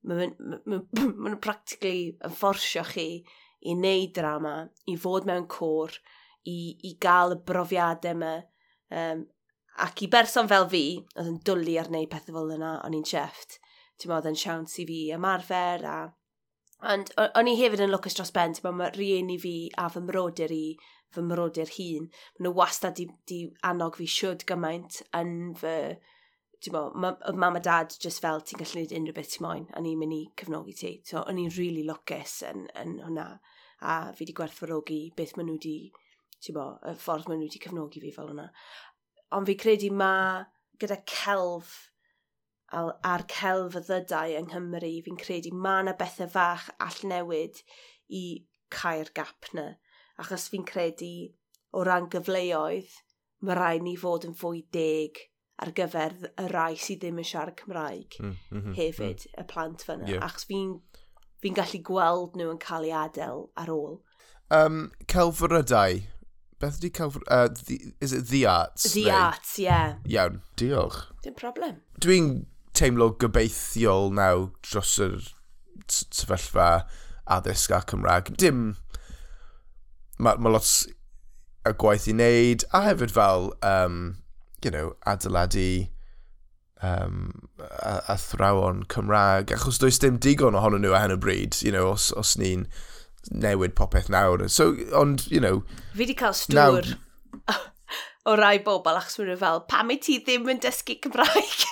maen [laughs] nhw'n practically yn fforsio chi i wneud drama, i fod mewn cwr, i, i gael y brofiadau yma. Um, ac i berson fel fi, oedd yn dwlu ar wneud pethau fel yna, o'n i'n chefft, ti'n bod, yn siawns i fi ymarfer a Ond o'n i hefyd yn lwcus dros ben, ti'n bod, mae rieni fi a fy mrodyr i fy mrodyr hun. Maen nhw wastad di, di annog fi siwrd gymaint yn fy... Mo, ma, mam a dad just fel ti'n gallu gwneud unrhyw beth ti'n moyn a ni'n mynd i cefnogi ti. So, o'n i'n really lwcus yn, yn hwnna. A fi wedi gwerthfawrogi beth maen nhw wedi, ti'n mo, y ffordd maen nhw wedi cefnogi fi fel hwnna. Ond fi credu mae gyda celf a'r celf y ddydau yng Nghymru, fi'n credu mae yna bethau fach all newid i cael gap na achos fi'n credu o ran gyfleoedd, mae rai ni fod yn fwy deg ar gyfer y rai sydd ddim yn siarad Cymraeg mm, mm, -hmm, mhm, mhm. hefyd, mm. y plant fyna. Yeah. Achos fi'n fi gallu gweld nhw yn cael ei adael ar ôl. Um, celfrydau. Beth ydy celfrydau? Uh, the, is it the arts? The neu? arts, ie. Yeah. Iawn, diolch. Dim problem. Dwi'n teimlo gobeithiol naw dros yr sefyllfa addysg a Cymraeg. Dim mae ma lot y gwaith i wneud, a hefyd fel, um, you know, adeiladu um, a, a thrawon Cymraeg, achos does dim digon ohonyn nhw a hyn o bryd, you know, os, os ni'n newid popeth nawr. So, ond, you know... Fi wedi cael stwr nawr... [laughs] o rai bobl achos mae'n fel, pam i ti ddim yn dysgu Cymraeg?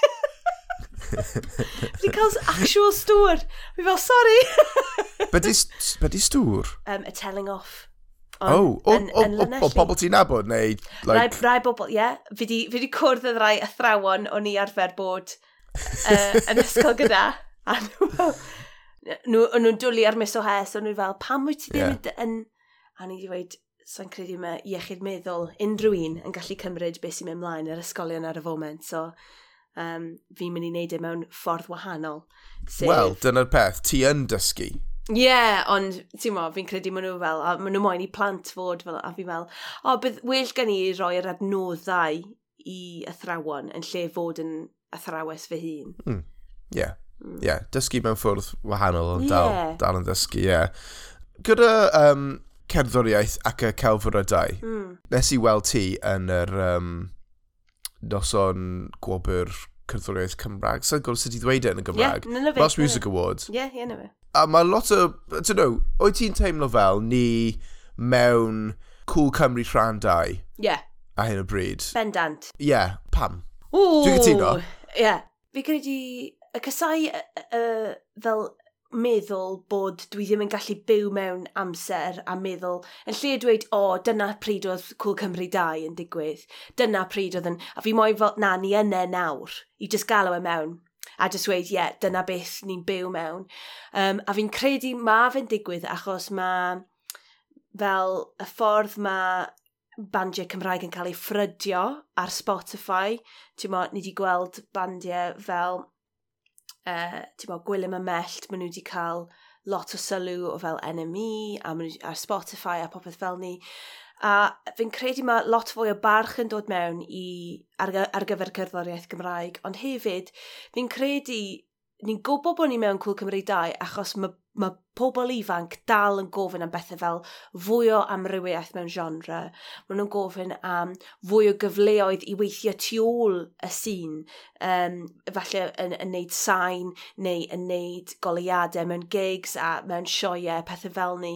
Fi cael actual stwr. Fi fel, sorry. be di stwr? Um, a telling off. Oh, o, o, o, o bobl ti'n nabod neu... Like... Rai, rai bobl, ie. Yeah. Fi di, cwrdd yn rai athrawon o'n i arfer bod uh, yn ysgol gyda. A nhw, nhw'n dwlu ar mis o hes, o'n nhw'n fel, pam wyt ti ddim yeah. yn... A ni di dweud, so'n credu mae iechyd meddwl unrhyw un yn gallu cymryd beth sy'n mynd mlaen yr ysgolion ar y foment. So, um, fi'n mynd i wneud e mewn ffordd wahanol. Sef... Wel, dyna'r peth, ti yn dysgu. Ie, yeah, ond ti'n mo, fi'n credu maen nhw fel, a maen nhw moyn i plant fod fel, a fi fel, o, oh, bydd well gen i roi'r adnoddau i athrawon yn lle fod yn athrawes fy hun. Hmm. Ie, mm. yeah. mm. yeah. dysgu mewn ffwrdd wahanol, ond yeah. dal dal yn dysgu, ie. Yeah. Gyda um, cerddoriaeth ac y celfrydau, mm. nes i weld ti yn yr um, noson gwobr cerddoriaeth Cymraeg. Sa'n gwybod sut i ddweud e yn y Gymraeg? Yeah, Last Music Awards. Ie, yeah, ie, yeah, A mae lot o... Ti'n know, oed ti'n teimlo fel ni mewn Cool Cymru Rhan 2? Ie. Yeah. A hyn o bryd. Bendant. Ie, yeah, pam? Ooh, Dwi'n gytuno? Ie. Yeah. Fi credu... Y casau uh, fel meddwl bod dwi ddim yn gallu byw mewn amser a meddwl, yn lle dweud, o, oh, dyna pryd oedd Cwl Cymru 2 yn digwydd, dyna pryd oedd yn, a fi moyn fel, na, ni yna nawr, i just galw e mewn, a just dweud, ie, yeah, dyna beth ni'n byw mewn. Um, a fi'n credu ma fe'n digwydd achos mae fel y ffordd mae bandiau Cymraeg yn cael ei ffrydio ar Spotify. Ti'n mo, ni wedi gweld bandiau fel, uh, ti'n mo, Gwylym y Mellt, maen nhw wedi cael lot o sylw o fel NME a ar Spotify a popeth fel ni. A fi'n credu mae lot fwy o barch yn dod mewn i, ar, ar gyfer cerddoriaeth Gymraeg, ond hefyd fi'n credu ni'n gwybod bod ni mewn cwl Cymru 2 achos mae ma pobl ifanc dal yn gofyn am bethau fel fwy o amrywiaeth mewn genre. Maen nhw'n gofyn am fwy o gyfleoedd i weithio tu ôl y sîn, um, falle yn, yn neud sain neu yn neud goleuadau mewn gigs a mewn sioiau, pethau fel ni.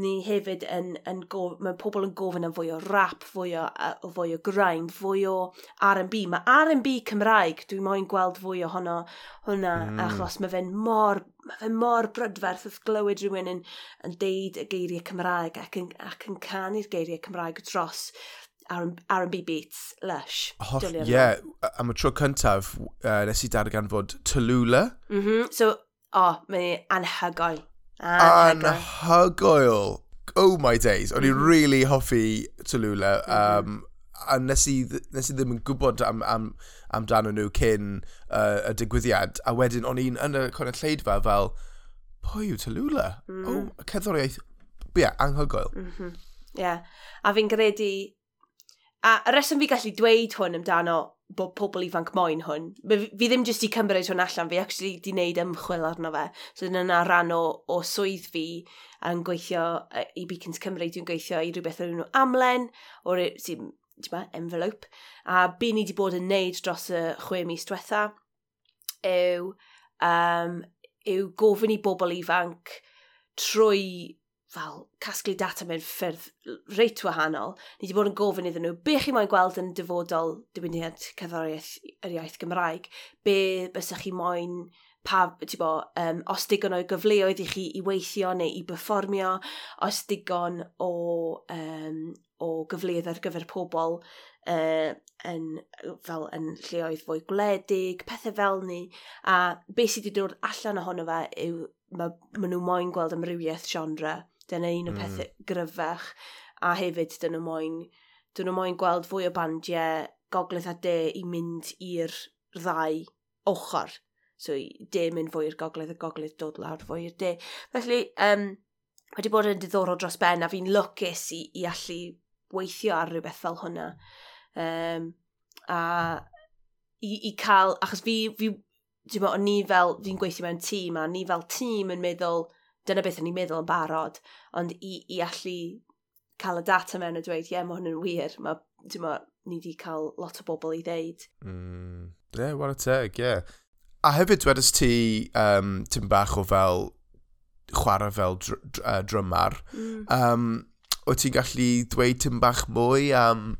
Ni hefyd yn, yn gof, mae pobl yn gofyn am fwy o rap, fwy o, uh, fwy o grind, fwy o R&B. Mae R&B Cymraeg, dwi moyn gweld fwy ohono hwnna, mm. achos mae fe'n mor, mae fe mor brydferth wrth glywed rhywun yn, yn deud y geiriau Cymraeg ac yn, ac yn canu'r geiriau Cymraeg dros R&B beats, lush. Oh, Holl, ie, yeah, am y tro cyntaf, uh, nes i dargan fod Tallulah. Mm -hmm. So, o, oh, mae'n e anhygoel. Anhygoel. Oh my days, o'n mm -hmm. i mm-hmm. really hoffi Tallulah. Mm-hmm. Um, mm -hmm. A nes i, nes i ddim yn gwybod am, am, amdano nhw cyn uh, y digwyddiad. A wedyn, o'n i'n yn y conet lleidfa fel pwy yw Tallulah? Mm. O, oh, cerddoriaeth, mm-hmm. ie, yeah, anghygoel. Ie, mm -hmm. yeah. a fi'n gredu... A y reswm fi gallu dweud hwn amdano bod pobl ifanc moyn hwn, fi, fi ddim jyst i cymryd hwn allan, fi actually di wneud ymchwil arno fe. So dyna rhan o, o swydd fi yn gweithio e, i Beacons Cymru, dwi'n gweithio i rhywbeth o'r nhw amlen, o'r e, sy'n ba, envelope, a be ni wedi bod yn neud dros y chwe mis diwetha yw um, yw gofyn i bobl ifanc trwy fel casglu data mewn ffyrdd reit wahanol, ni wedi bod yn gofyn iddyn nhw, be chi moyn gweld yn dyfodol diwyniad cerddoriaeth yr iaith Gymraeg? Be bysach chi moyn pa, ti bo, um, os digon o gyfleoedd i chi i weithio neu i performio, os digon o, um, o gyfleoedd ar gyfer pobl uh, yn, fel yn lleoedd fwy gwledig, pethau fel ni. A beth sydd wedi dod allan ohono fe yw, mae ma nhw moyn gweld amrywiaeth genre. Dyna un o mm. pethau gryfach. A hefyd, dyn nhw moyn, dyn nhw moyn gweld fwy o bandiau gogledd a de i mynd i'r ddau ochr. So, de mynd fwy i'r gogledd a gogledd dod lawr fwy i'r de. Felly, um, wedi bod yn diddorol dros ben a fi'n lwcus i, i allu weithio ar rhywbeth fel hwnna. Um, a i, i cael, achos fi, fi dwi'n meddwl, ni fel, fi'n gweithio mewn tîm, a ni fel tîm yn meddwl, dyna beth o'n i'n meddwl yn barod, ond i, i allu cael y data mewn a dweud, ie, yeah, mae hwn yn wir, mae, dwi'n meddwl, ni wedi cael lot o bobl i ddeud. Mm, yeah, what a teg, ie. Yeah. A hefyd, wedys ti um, tim bach o fel chwarae fel dr, uh, drymar, mm. um, o ti'n gallu dweud tim bach mwy am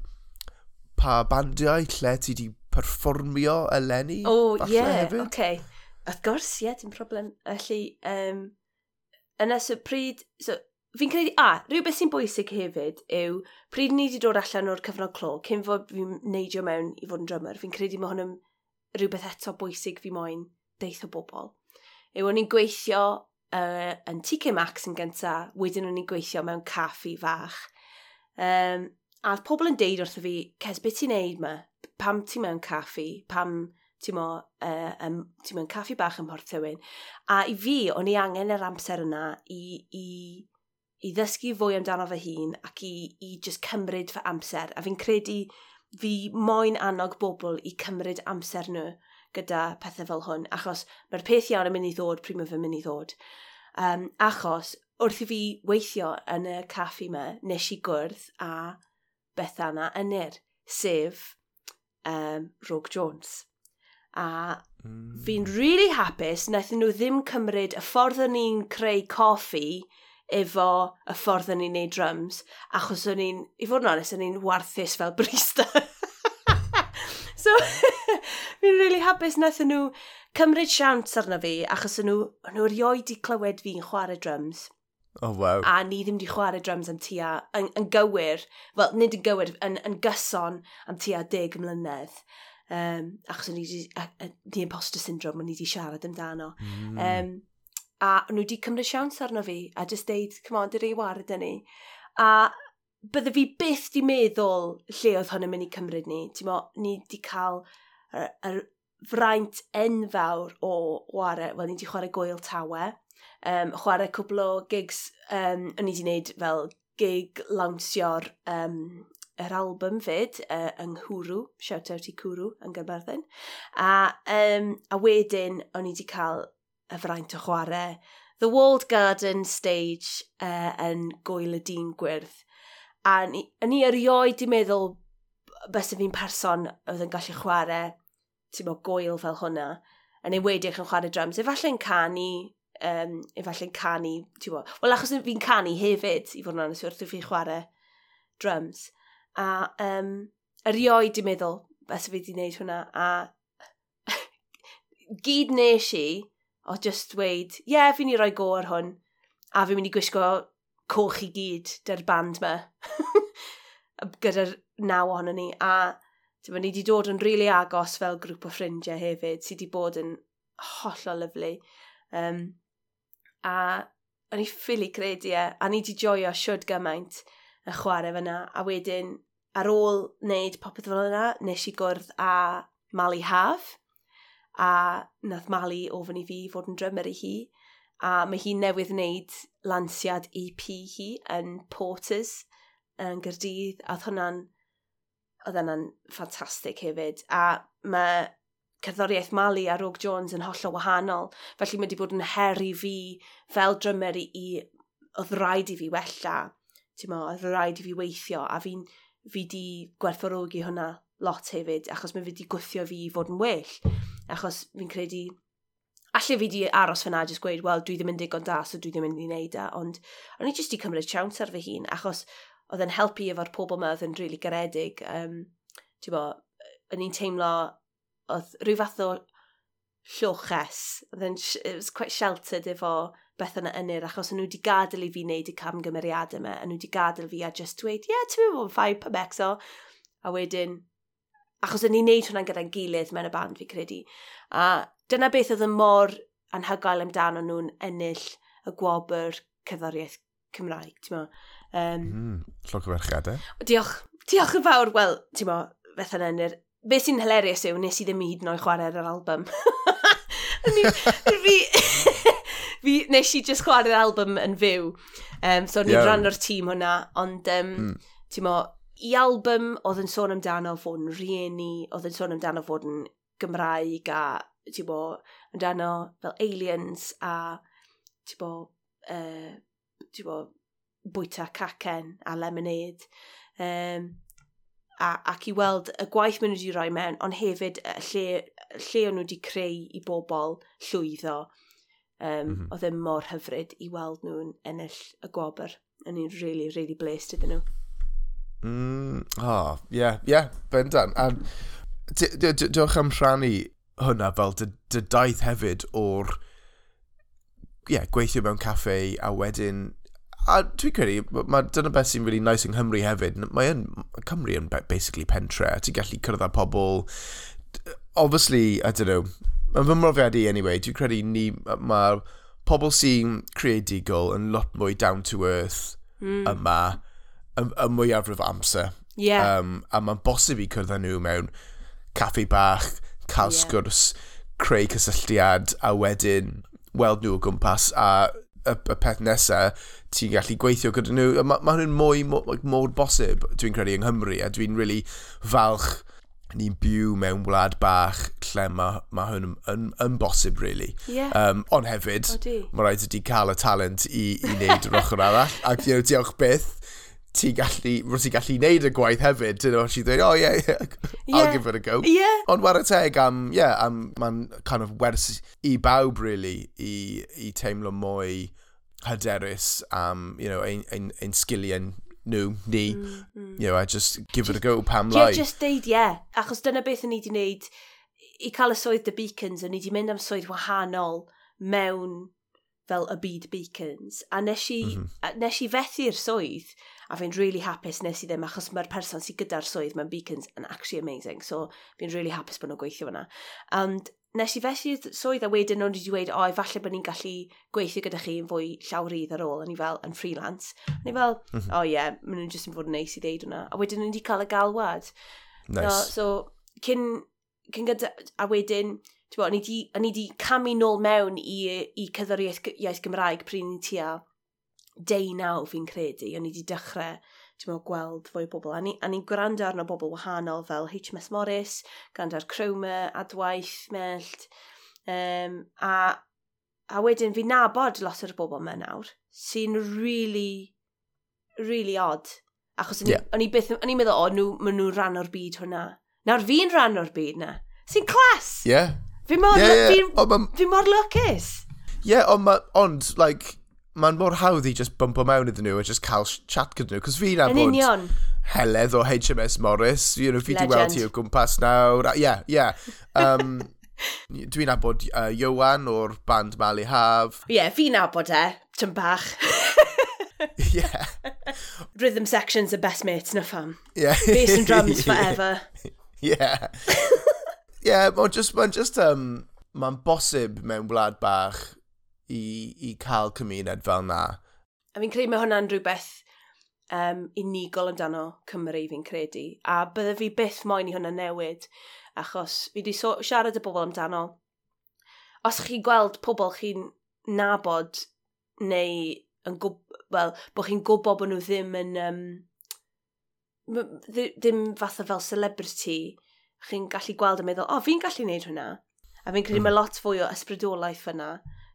pa bandiau lle ti di perfformio eleni? O, oh, ie, yeah, oce. Okay. Wrth gwrs, ie, yeah, dim problem. Felly, um, yn y pryd... So, fi'n credu, a, rhywbeth sy'n bwysig hefyd yw pryd ni wedi dod allan o'r cyfnod clo, cyn fod fi'n neidio mewn i fod yn drymor, fi'n credu mae hwn yn rhywbeth eto bwysig fi moyn deith o bobl. Yw o'n i'n gweithio uh, yn TK Max yn gynta, wedyn o'n i'n gweithio mewn caffi fach. Um, A pobl yn deud wrtho fi, Ces, beth ti'n neud ma? Pam ti mewn caffi? Pam ti'n mo, uh, um, ti mewn caffi bach ym Mhorthywyn? A i fi, o'n i angen yr amser yna i, i, i ddysgu fwy amdano fy hun ac i, i just cymryd fy amser. A fi'n credu fi moyn annog bobl i cymryd amser nhw gyda pethau fel hwn, achos mae'r peth iawn yn mynd i ddod pryd mae fe'n mynd i ddod. Um, achos wrth i fi weithio yn y caffi yma, nes i gwrdd a Bethana Ynyr, sef um, Rogue Jones. A mm. fi'n really hapus wnaethon nhw ddim cymryd y ffordd o'n i'n creu coffi efo y ffordd o'n i'n neud drums, achos o'n i'n, i fod yn onest, o'n i'n warthus fel [laughs] brista. so, [laughs] fi'n really hapus wnaethon nhw cymryd siawns arno fi, achos o'n nhw, o'n nhw erioed i clywed fi'n chwarae drums. Oh, wow. A ni ddim wedi chwarae drums am tua, yn, yn gywir, wel, nid yn gywir, yn, yn gyson am tua deg mlynedd. Um, achos ni wedi, di imposter syndrome, ni wedi siarad amdano. Mm. Um, a nhw wedi cymryd siawns arno fi, a just deud, come on, dyr ei wared yn ni. A bydde fi byth di meddwl lle oedd hwn yn mynd i cymryd ni. Ti'n mo, ni wedi cael yr, yr fraint enfawr o ware, wel, ni wedi chwarae gwyl tawe um, chwarae cwbl o gigs, um, o'n i wedi wneud fel gig lawnsio'r um, yr album fyd, uh, yng Nghwrw, shout out i Cwrw yn Gyrberthyn. A, um, a wedyn, o'n i wedi cael y fraint o chwarae The Walled Garden Stage uh, yn Gwyl y Dyn Gwyrdd. A ni, ni erioed i meddwl bys y fi'n person oedd yn gallu chwarae, ti'n mo, gwyl fel hwnna. A neu wedi eich yn chwarae drums, Efallai'n canu, um, efallai'n canu, ti'n bod. Wel, achos fi'n canu hefyd, i fod yn anes, wrth i fi chwarae drums. A um, erioed di meddwl, beth fi wedi gwneud hwnna, a [laughs] gyd nes i, o just dweud, ie, yeah, fi'n i roi go ar hwn, a fi'n mynd i gwisgo coch i gyd, dy'r band me, [laughs] gyda'r naw ohono ni, a Dyma ni wedi dod yn rili really agos fel grŵp o ffrindiau hefyd, sydd wedi bod yn hollol lyflu. Um, a o'n i ffili credu e, a ni wedi joio siwrd gymaint y chwarae fyna, a wedyn ar ôl wneud popeth fel yna, nes i gwrdd a Mali Haf, a nath Mali ofyn i fi fod yn drymor i hi, a mae hi newydd wneud lansiad EP hi yn Porters yn Gyrdydd, a oedd hwnna'n, oedd hwnna'n ffantastig hefyd, a mae cerddoriaeth Mali a Rogue Jones yn hollol wahanol. Felly mae wedi bod yn her i fi fel drymer i, i oedd rhaid i fi wella. Ti'n mo, oedd rhaid i fi weithio a fi'n fi di gwerthfawrogi hwnna lot hefyd achos mae fi di gwythio fi i fod yn well. Achos fi'n credu Alla fi di aros fyna jyst gweud, wel, dwi ddim yn digon da, so dwi ddim yn mynd i wneud e, ond o'n i jyst di cymryd siawns ar fy hun, achos oedd yn helpu efo'r pobl yma oedd yn rili really garedig. Um, ti'n bo, o'n i'n teimlo oedd rhyw fath o lloches. Then it was quite sheltered efo beth yna ynyr, achos nhw wedi gadael i fi wneud y camgymeriadau yma, a nhw wedi gadael fi a just dweud, ie, yeah, ti'n mynd o'n ffaith pa exo. A wedyn, achos o'n i'n neud hwnna gyda'n gilydd mewn y band fi credu. A dyna beth oedd y mor anhygoel amdano nhw'n ennill y gwobr cyddoriaeth Cymraeg, ti'n mo. Um, mm, Llog o ferchad, e? Diolch, diolch yn fawr, wel, ti'n mo, yna Enir, be sy'n hilarious yw, nes i ddim hyd yn oed chwarae'r album. [laughs] ni, fi, [laughs] fi, nes i just chwarae'r album yn fyw. Um, so, ni'n yeah. rhan o'r tîm hwnna, ond, um, mm. ti'n mo, i album oedd yn sôn amdano fod yn rieni, oedd yn sôn amdano fod yn Gymraeg a, ti'n bo, amdano fel aliens a, ti'n bo, uh, ti'n bo, bwyta cacen a lemonade. Um, a, ac i weld y gwaith maen nhw wedi rhoi mewn, ond hefyd y lle, lle o'n nhw wedi creu i bobl llwyddo. Um, mm -hmm. Oedd e mor hyfryd i weld nhw'n ennill y gwobr. Yn i'n really, really blessed iddyn nhw. Mm, oh, ie, yeah, ie, yeah, bendant. Um, diolch am rhannu hwnna fel dy, dy daith hefyd o'r yeah, gweithio mewn caffe a wedyn a dwi'n credu, mae dyna beth sy'n really nice yng Nghymru hefyd. Mae yn, Cymru yn basically pentre, a ti'n gallu cyrraedd â pobl. Obviously, I don't know, yn fy mrofiadu anyway, dwi'n credu ni, mae pobl sy'n creadigol yn lot mwy down to earth mm. yma, y, y mwyafrif amser. Yeah. Um, a mae'n bosib i cyrraedd nhw mewn caffi bach, cael yeah. sgwrs, creu cysylltiad, a wedyn weld nhw o gwmpas a y, y peth nesaf, ti'n gallu gweithio gyda nhw. Mae ma hwn yn mwy mor bosib, dwi'n credu, yng Nghymru, a dwi'n really falch ni'n byw mewn wlad bach lle mae ma hwn yn, yn, yn bosib, really. Yeah. Um, ond hefyd, mae rhaid i ti cael y talent i, i wneud yr ochr arall, ac you know, diolch byth ti'n gallu, rwy'n ti'n gallu neud y gwaith hefyd, dyn nhw, ti'n dweud, oh yeah, yeah, I'll yeah. give it a go. Yeah. Ond wara teg am, yeah, am, mae'n kind of wers i bawb, really, i, i teimlo mwy hyderus am, you know, ein, ein, ein sgiliau nhw, ni, mm, mm. you know, I just give just, it a go, pam lai. Yeah, just deud, yeah, achos dyna beth o'n i wedi wneud i cael y swydd The Beacons, o'n i wedi mynd am swydd wahanol mewn fel y byd Beacons, a nes i, mm -hmm. Nes i fethu'r swydd, a fi'n really hapus nes i ddim achos mae'r person sydd gyda'r swydd mewn beacons yn actually amazing. So fi'n really hapus bod nhw'n gweithio fyna. And nes i fesu swydd a wedyn o'n wedi dweud, o, falle bod ni'n gallu gweithio gyda chi yn fwy llawrydd ar ôl, a ni fel yn freelance. A ni fel, mhm. o mm -hmm. oh, ie, yeah, maen nhw'n jyst yn fod yn neis i ddeud hwnna. A wedyn nhw wedi cael y galwad. Nice. No, so, cyn, cyn gyda, a wedyn, ti'n bod, o'n wedi camu nôl mewn i, i cyddoriaeth iaith Gymraeg pryn ni'n tua deunaw fi'n credu, o'n i wedi dechrau ti'n meddwl, gweld fwy o bobl. A ni'n ni gwrando arno bobl wahanol fel HMS Morris, gwrando ar Cromer, Adwaith, Mellt. Um, a, a wedyn fi nabod lot o'r bobl yma nawr sy'n really, really odd. Achos o'n yeah. i byth, o'n i'n meddwl, o, nhw, maen nhw'n rhan o'r byd hwnna. Nawr fi'n rhan o'r byd na. Sy'n clas! Yeah. Fi mor, yeah, yeah. Fi, fi mor lwcus. Yeah, ond, on, like, mae'n mor hawdd i just bumpo mewn iddyn nhw a just cael chat gyda nhw. Cos fi na bod... union. Heledd o HMS Morris. You know, fi di weld ti o gwmpas nawr. Ie, yeah, ie. Yeah. Um, [laughs] Dwi'n nabod uh, Iowan o'r band Mali Haf. Ie, yeah, fi'n nabod e, tyn bach. [laughs] yeah. Rhythm sections are best mates na fam. Yeah. Bass and drums [laughs] forever. Yeah. yeah, mae'n just, mae'n just, um, mae'n bosib mewn wlad bach i, i cael cymuned fel na. A fi'n credu mae hwnna'n rhywbeth um, unigol amdano Cymru fi'n credu. A bydde fi byth moyn i hwnna newid, achos fi wedi so siarad y bobl amdano. Os chi gweld pobl chi'n nabod neu yn gwb... Wel, bod chi'n gwybod bod nhw ddim yn... Um, ddim fatha fel celebrity, chi'n gallu gweld a meddwl, o, oh, fi'n gallu gwneud hwnna. A fi'n credu mm. mae lot fwy o ysbrydolaeth yna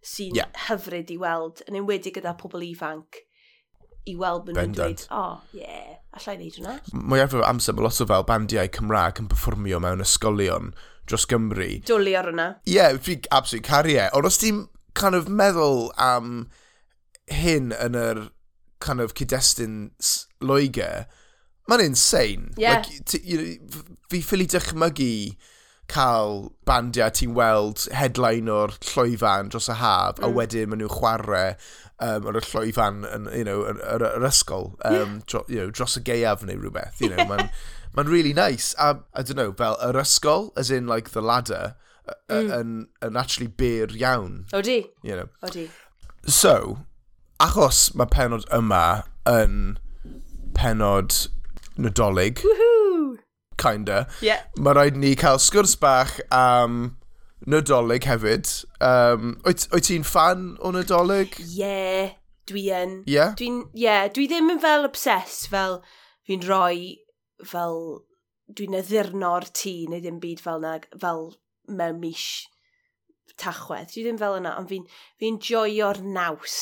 sy'n yeah. hyfryd i weld, yn enwedig gyda pobl ifanc, i weld bod nhw'n dweud, o, oh, ie, yeah, allai wneud hwnna. Mwy efo amser, mae lot o fel bandiau Cymraeg yn performio mewn ysgolion dros Gymru. Dwli ar hwnna. Ie, yeah, fi absolutely caru e. Ond os ti'n kind of meddwl am hyn yn yr kind of cyd-destun Loegr, mae'n insane. Yeah. Like, you know, fi ffili dychmygu cael bandiau ti'n weld headline o'r llwyfan dros y haf, mm. a wedyn maen nhw'n chwarae um, ar y llwyfan yn, you know, yr, yr, yr ysgol, um, dro, you know, dros y geiaf neu rhywbeth. You know, mae'n [laughs] ma really nice. A, I don't know, fel yr ysgol, as in like the ladder, mm. yn, mm. yn actually byr iawn. Odi. You know. Odi. So, achos mae penod yma yn penod nadolig... Woohoo! kinda. Yeah. Mae rhaid ni cael sgwrs bach am Nadolig hefyd. Um, oed, oed ti'n fan o Nadolig? Yeah, dwi yn. Yeah? Dwi'n, yeah, dwi ddim yn fel obsessed fel fi'n rhoi fel dwi'n addurno'r tŷ neu ddim byd fel na, fel mewn mis tachwedd. Dwi ddim fel yna, ond fi'n fi joio'r naws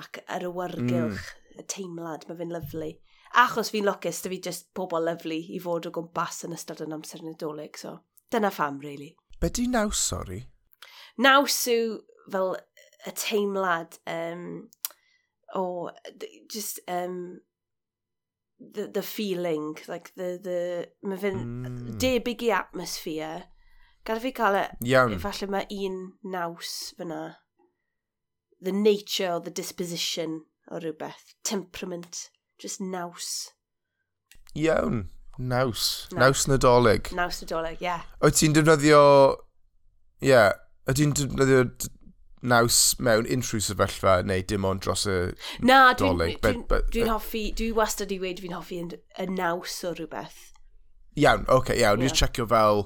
ac yr mm. awyrgylch, mm. y teimlad, mae fe'n lyflu. Achos fi'n lwcus, da fi just pobl lyflu i fod o gwmpas yn ystod yn amser nadolig, so dyna pham, really. Be di naws, sori? Naws yw fel y teimlad um, o just um, the, the feeling, like the, the, mae fe'n mm. debyg i atmosphere. Gada fi cael e, Iawn. falle mae un naws fyna. The nature or the disposition o rhywbeth, temperament. Just naws. Iawn. Naws. Naws, naws nadolig. Naws nadolig, ie. Yeah. Oed ti'n defnyddio... Ie. Yeah. oed ti'n defnyddio naws mewn unrhyw sefyllfa neu dim ond dros y Na, nadolig? dwi'n dwi, dwi, dwi hoffi... Dwi wastad i wedi fi'n hoffi y naws o rhywbeth. Iawn, oce, okay, iawn. Yeah. Dwi'n checio fel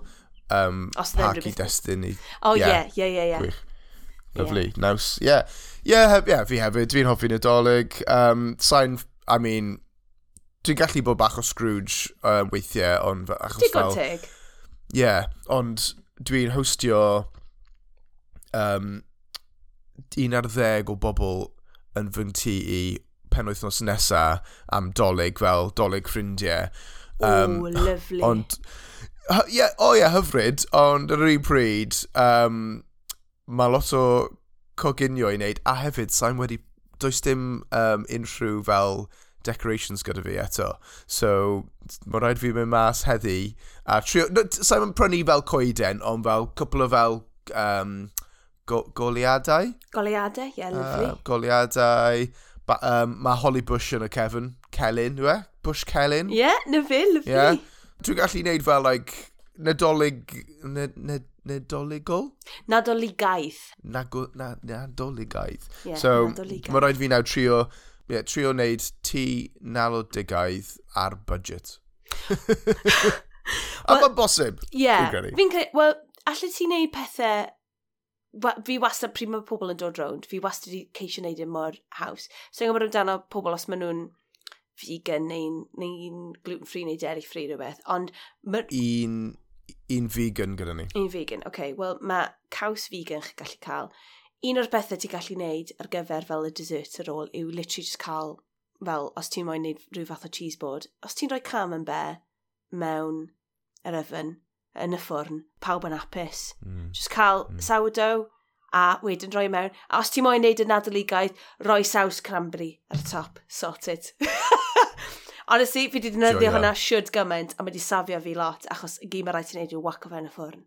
um, Park i Destiny. O, ie, ie, ie, ie. Lovely, yeah. naws. Ie, yeah. yeah, yeah, fi hefyd, dwi'n hoffi'n nadolig. Um, sain I mean, dwi'n gallu bod bach o Scrooge uh, weithiau, ond achos Digon fel... teg. Ie, yeah, ond dwi'n hostio um, un ar ddeg o bobl yn fy ngti i penwythnos nesa am dolyg, fel dolyg ffrindiau. Um, Ooh, lovely. Ond, yeah, o oh, ie, yeah, hyfryd, ond ar yr un pryd, um, mae lot o coginio i wneud, a hefyd, sa'n wedi does dim um, unrhyw fel decorations gyda fi eto. So, mae rhaid fi mynd mas heddi. A trio, no, sa'n mynd prynu fel coeden, ond fel cwpl o fel um, go, goliadau. Goliadau, ie, yeah, lovely. Uh, goliadau. Ba, um, mae Holly Bush yn y Kevin. Celyn, yw e? Bush Celyn. Ie, yeah, na fe, lovely. Yeah. Dwi'n gallu gwneud fel, like, nadolig... Ned, ned, Nadoligol? Nadoligaeth. Nago, na, nadoligaeth. Yeah, so, mae rhaid fi nawr trio, yeah, trio wneud ti nalodigaeth ar budget. [laughs] A well, mae'n bosib, yeah, fi'n credu. Wel, allai ti wneud pethau fi wastad pryd mae pobl yn dod rownd, fi wastad wedi ceisio wneud yn e mor haws. So yng gwybod amdano pobl os maen nhw'n vegan neu'n neu gluten-free neu dairy-free rhywbeth, ond... Un un vegan gyda ni. Un vegan, oce. Okay. Wel, mae caws vegan chi'n gallu cael. Un o'r bethau ti'n gallu wneud ar gyfer fel y dessert ar ôl yw literally just cael, fel, os ti'n moyn wneud rhyw fath o cheese board, os ti'n rhoi camembert mewn yr yfyn, yn y ffwrn, pawb yn apus. Mm. Just cael mm. sourdough a wedyn rhoi mewn. A os ti'n moyn wneud y adolygaeth, rhoi saws cranberry ar y top. Sorted. [laughs] Honestly, fi wedi defnyddio hwnna siwrd gymaint, a mae wedi safio fi lot, achos y gym mae rhaid ti'n neud yw waco fe yn y ffwrn.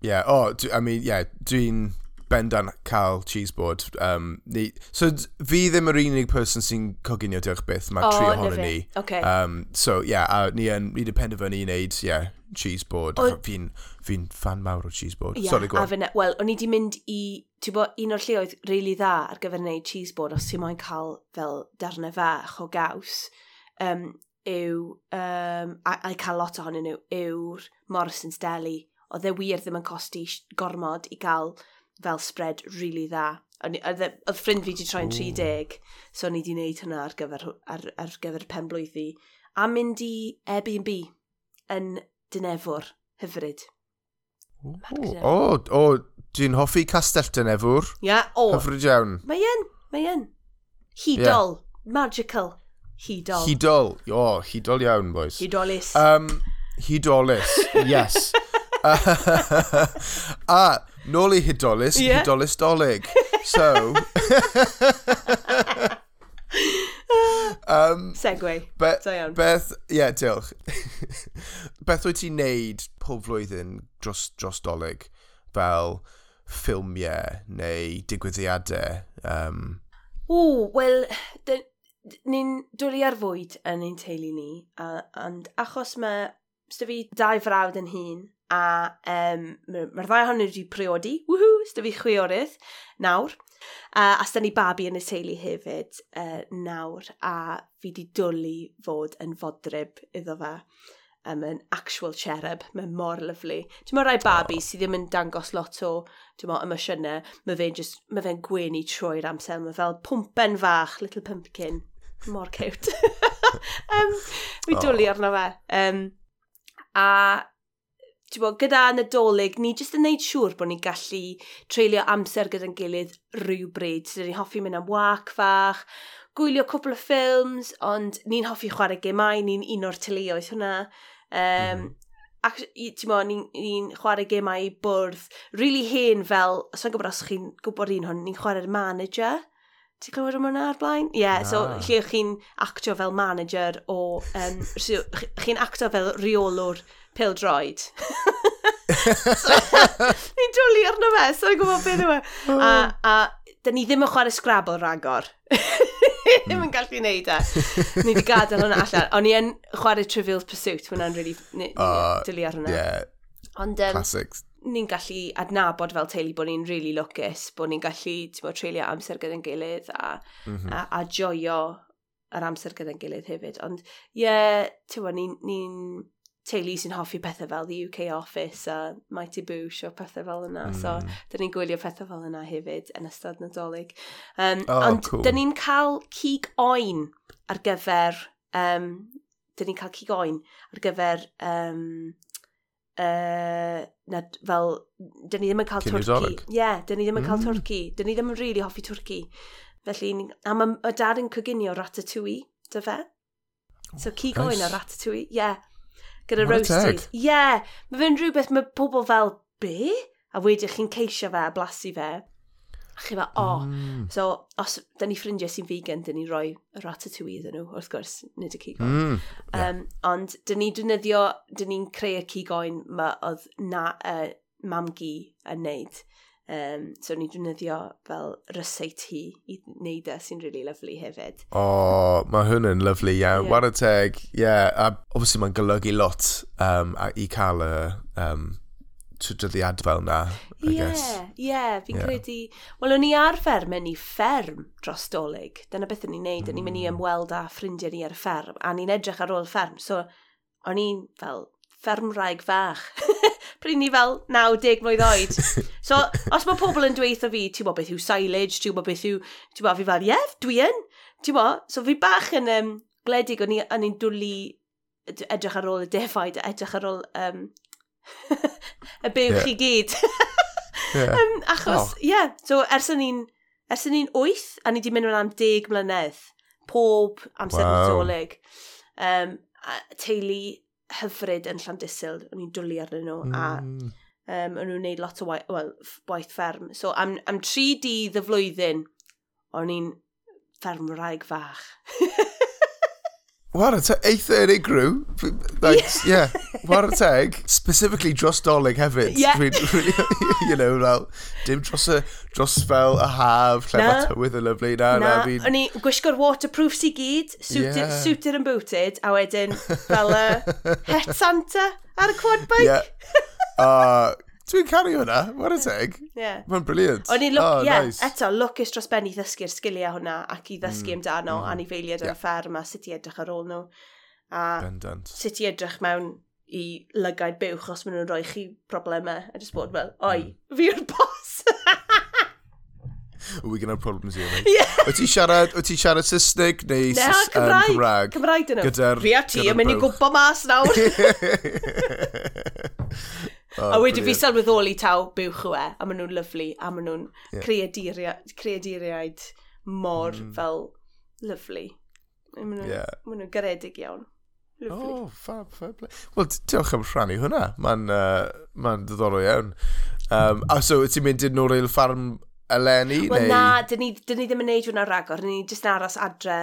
Ie, yeah, o, oh, I mean, yeah, dwi'n bendan cael cheese board. Um, ni, so, fi ddim yr unig person sy'n coginio diolch byth, mae oh, tri ohono ni. Okay. Um, so, ie, yeah, a ni yn, ni wedi penderfynu i wneud, ie, yeah, cheese board. Fi'n fi fan mawr o cheese board. Yeah, Sorry, go on. Wel, o'n i wedi mynd i, ti'n bod, un o'r lleoedd rili really dda ar gyfer wneud cheese board os ti'n moyn cael fel darnau fach o gaws um, yw, um, a, a cael lot ohonyn nhw, yw'r Morrison's Deli. Oedd e wir ddim yn costi gormod i gael fel spread really dda. E, oedd ffrind fi wedi troi'n 30, so ni wedi gwneud hynna ar gyfer, ar, ar gyfer pen blwyddi. A mynd i Airbnb yn Dynefwr hyfryd. O, o, o dwi'n hoffi Castell Dynefwr. Ia, yeah, o. Hyfryd iawn. Mae yn, mae yn. Hidol, yeah. magical. Hidol. Hidol. O, oh, hidol iawn, boys. Hudolus. Um, hudolus, yes. [laughs] [laughs] a, nôl i hudolus, yeah. hudolus dolig. So... [laughs] um, Segway. Be, so iawn. Beth, ie, yeah, diolch. beth wyt ti'n neud pob flwyddyn dros, dros dolig fel ffilmiau neu digwyddiadau? Um... O, wel, ni'n dwlu ar fwyd yn ein teulu ni, a, ond achos mae sydd fi dau frawd yn hun, a um, mae'r ddau ohonyn wedi priodi, wwhw, sydd fi chwiorydd nawr, uh, a sydd ni babi yn y teulu hefyd uh, nawr, a fi wedi dwlu fod yn fodryb iddo fe um, yn actual cherub. Mae mor lyflu. Ti'n meddwl rai babi oh. sydd ddim yn dangos lot o mo, emosiynau. Mae fe'n ma fe gwenu trwy'r amser. Mae fel pwmpen fach, little pumpkin mor cute. um, mi oh. dwlu arno fe. Um, a ti'n bod, gyda nadolig, ni jyst yn neud siŵr bod ni'n gallu treulio amser gyda'n gilydd rhywbryd. So, ni'n hoffi mynd am wac fach, gwylio cwpl o ffilms, ond ni'n hoffi chwarae gemau, ni'n un o'r teuluoedd hwnna. Um, mm. Ac, ti'n bod, ni'n ni, chwarae gemau i bwrdd, really hen fel, os o'n gwybod os chi'n gwybod un hwn, ni'n chwarae'r manager. Ti'n clywed am hwnna ar blaen? Ie, yeah, so lle chi'n actio fel manager o... Um, chi'n actio fel reolwr pildroed. [laughs] Ni'n dwlu arno fe, so'n gwybod beth yw e. A, a da ni ddim yn chwarae Scrabble ragor. [laughs] ddim yn gallu neud e. Ni wedi gadael hwnna allan. O'n i yn chwarae Trivial Pursuit, hwnna'n really... Uh, dwlu ar hwnna. Yeah. Ond, um, Classics ni'n gallu adnabod fel teulu bod ni'n really lwcus, bod ni'n gallu mo, treulio amser gyda'n gilydd a, mm -hmm. a, a joio yr amser gyda'n gilydd hefyd. Ond ie, yeah, ti'n ni'n ni teulu sy'n hoffi pethau fel The UK Office a Mighty Boosh o pethau fel yna. Mm. So, dyn ni'n gwylio pethau fel yna hefyd yn ystod nadolig. Um, oh, ond cool. dyn ni'n cael cig oen ar gyfer... Um, dyn ni'n cael cig oen ar gyfer um, uh, na, fel, dyn ni ddim yn cael Twrci. Ie, yeah, dyn ni ddim yn mm. cael Twrci. Dyn ni ddim yn really hoffi Twrci. Felly, a mae y dad yn coginio Ratatouille, dy fe? So, ci oh, nice. goen o Ratatouille, ie. Yeah. Gyda roasted. Ie, yeah. mae fe'n rhywbeth mae pobl fel, be? A wedyn chi'n ceisio fe a blasu fe. A chi fa, o. Oh. Mm. So, os da ni ffrindiau sy'n vegan, da ni roi ratatouille iddyn nhw, wrth gwrs, nid y cigoen. Mm. Yeah. Um, ond, da ni dynyddio, da ni'n creu y cigoen ma oedd na, uh, mam gi yn neud. Um, so, ni'n defnyddio fel ryseit hi i wneud e sy'n really lyflu hefyd. O, oh, mae hwn yn lyflu, ie. Yeah. yeah. War y teg, ie. Yeah. A, obviously, mae'n golygu lot um, i cael y... Um, trydyddiad fel na, I yeah, guess. Ie, yeah, fi'n yeah. credu... Wel, o'n i ar fferm yn i fferm dros dolyg. Dyna beth o'n i'n neud. Mm. O'n i'n mynd i mm. ymweld â ffrindiau ni ar y fferm, a ni'n edrych ar ôl fferm. So, o'n i'n fel fferm rhaeg fach. [laughs] Pryd ni fel 90 mlynedd oed. [laughs] so, os mae pobl yn dweitho fi, ti'n bod beth yw silage, ti'n bod beth yw... Ti'n bod fi fel, ie, yeah, dwi yn. Ti'n bod? So, fi bach yn um, gledig, o'n i'n dwlu edrych ar ôl y defaid, edrych ar ôl um, y bywch yeah. i gyd. yeah. um, achos, ie, oh. yeah, so ers yn ni'n ers yn ni'n wyth, a ni wedi mynd am deg mlynedd, pob amser wow. nadolig. Um, teulu hyfryd yn Llandisil, o'n i'n dwlu arnyn nhw, mm. a um, o'n nhw'n gwneud lot o waith, well, waith fferm. So am, am tri dydd y flwyddyn, o'n i'n fferm rhaeg fach. [laughs] War a teg, eitha yn unrhyw. Like, yeah. yeah. [laughs] War a teg, specifically dros dolyg hefyd. Yeah. Dwi'n, you know, fel, dim dros, y, dros fel y haf, lle mae tywydd yn lyflu. Na, na, na. O'n i gwisgo'r waterproofs i gyd, suited, yeah. suited and booted, a wedyn fel y [laughs] het Santa ar y quad bike. Yeah. Uh, [laughs] Dwi'n caru hwnna, what a teg. Yeah. Mae'n briliant. O'n i'n lwc, oh, yeah, nice. eto, lwcus dros ben i ddysgu'r sgiliau hwnna ac i ddysgu mm. amdano mm. anifeiliad yeah. ar y fferm a sut i edrych ar ôl nhw. A Bendant. sut i edrych mewn i lygaid buwch os maen nhw'n rhoi chi problemau. A just bod fel, oi, mm. fi yw'r bos. Wy gen have problems i mate. Yeah. Wyt ti siarad, wyt ti siarad Saesneg neu Na, Cymraeg. Um, Cymraeg. Cymraeg dyn nhw. Gyda'r Fi a ti yn mynd i gwmpa mas nawr. [laughs] [laughs] Oh, a wedi fi sylweddoli taw bywch yw e, a maen nhw'n lyflu, a maen nhw'n yeah. creaduriaid, mor mm. fel lyflu. Maen nhw'n yeah. Nhw garedig iawn. Lyflu. Oh, fab, fab. Wel, diolch am rhannu hwnna. Mae'n uh, ma ddiddorol iawn. Um, a so, ti'n mynd i'n nôl i'r ffarm eleni? Wel, neu... na, dyn ni, dyn ni ddim yn neud hwnna ragor. Dyn ni jyst aros adre.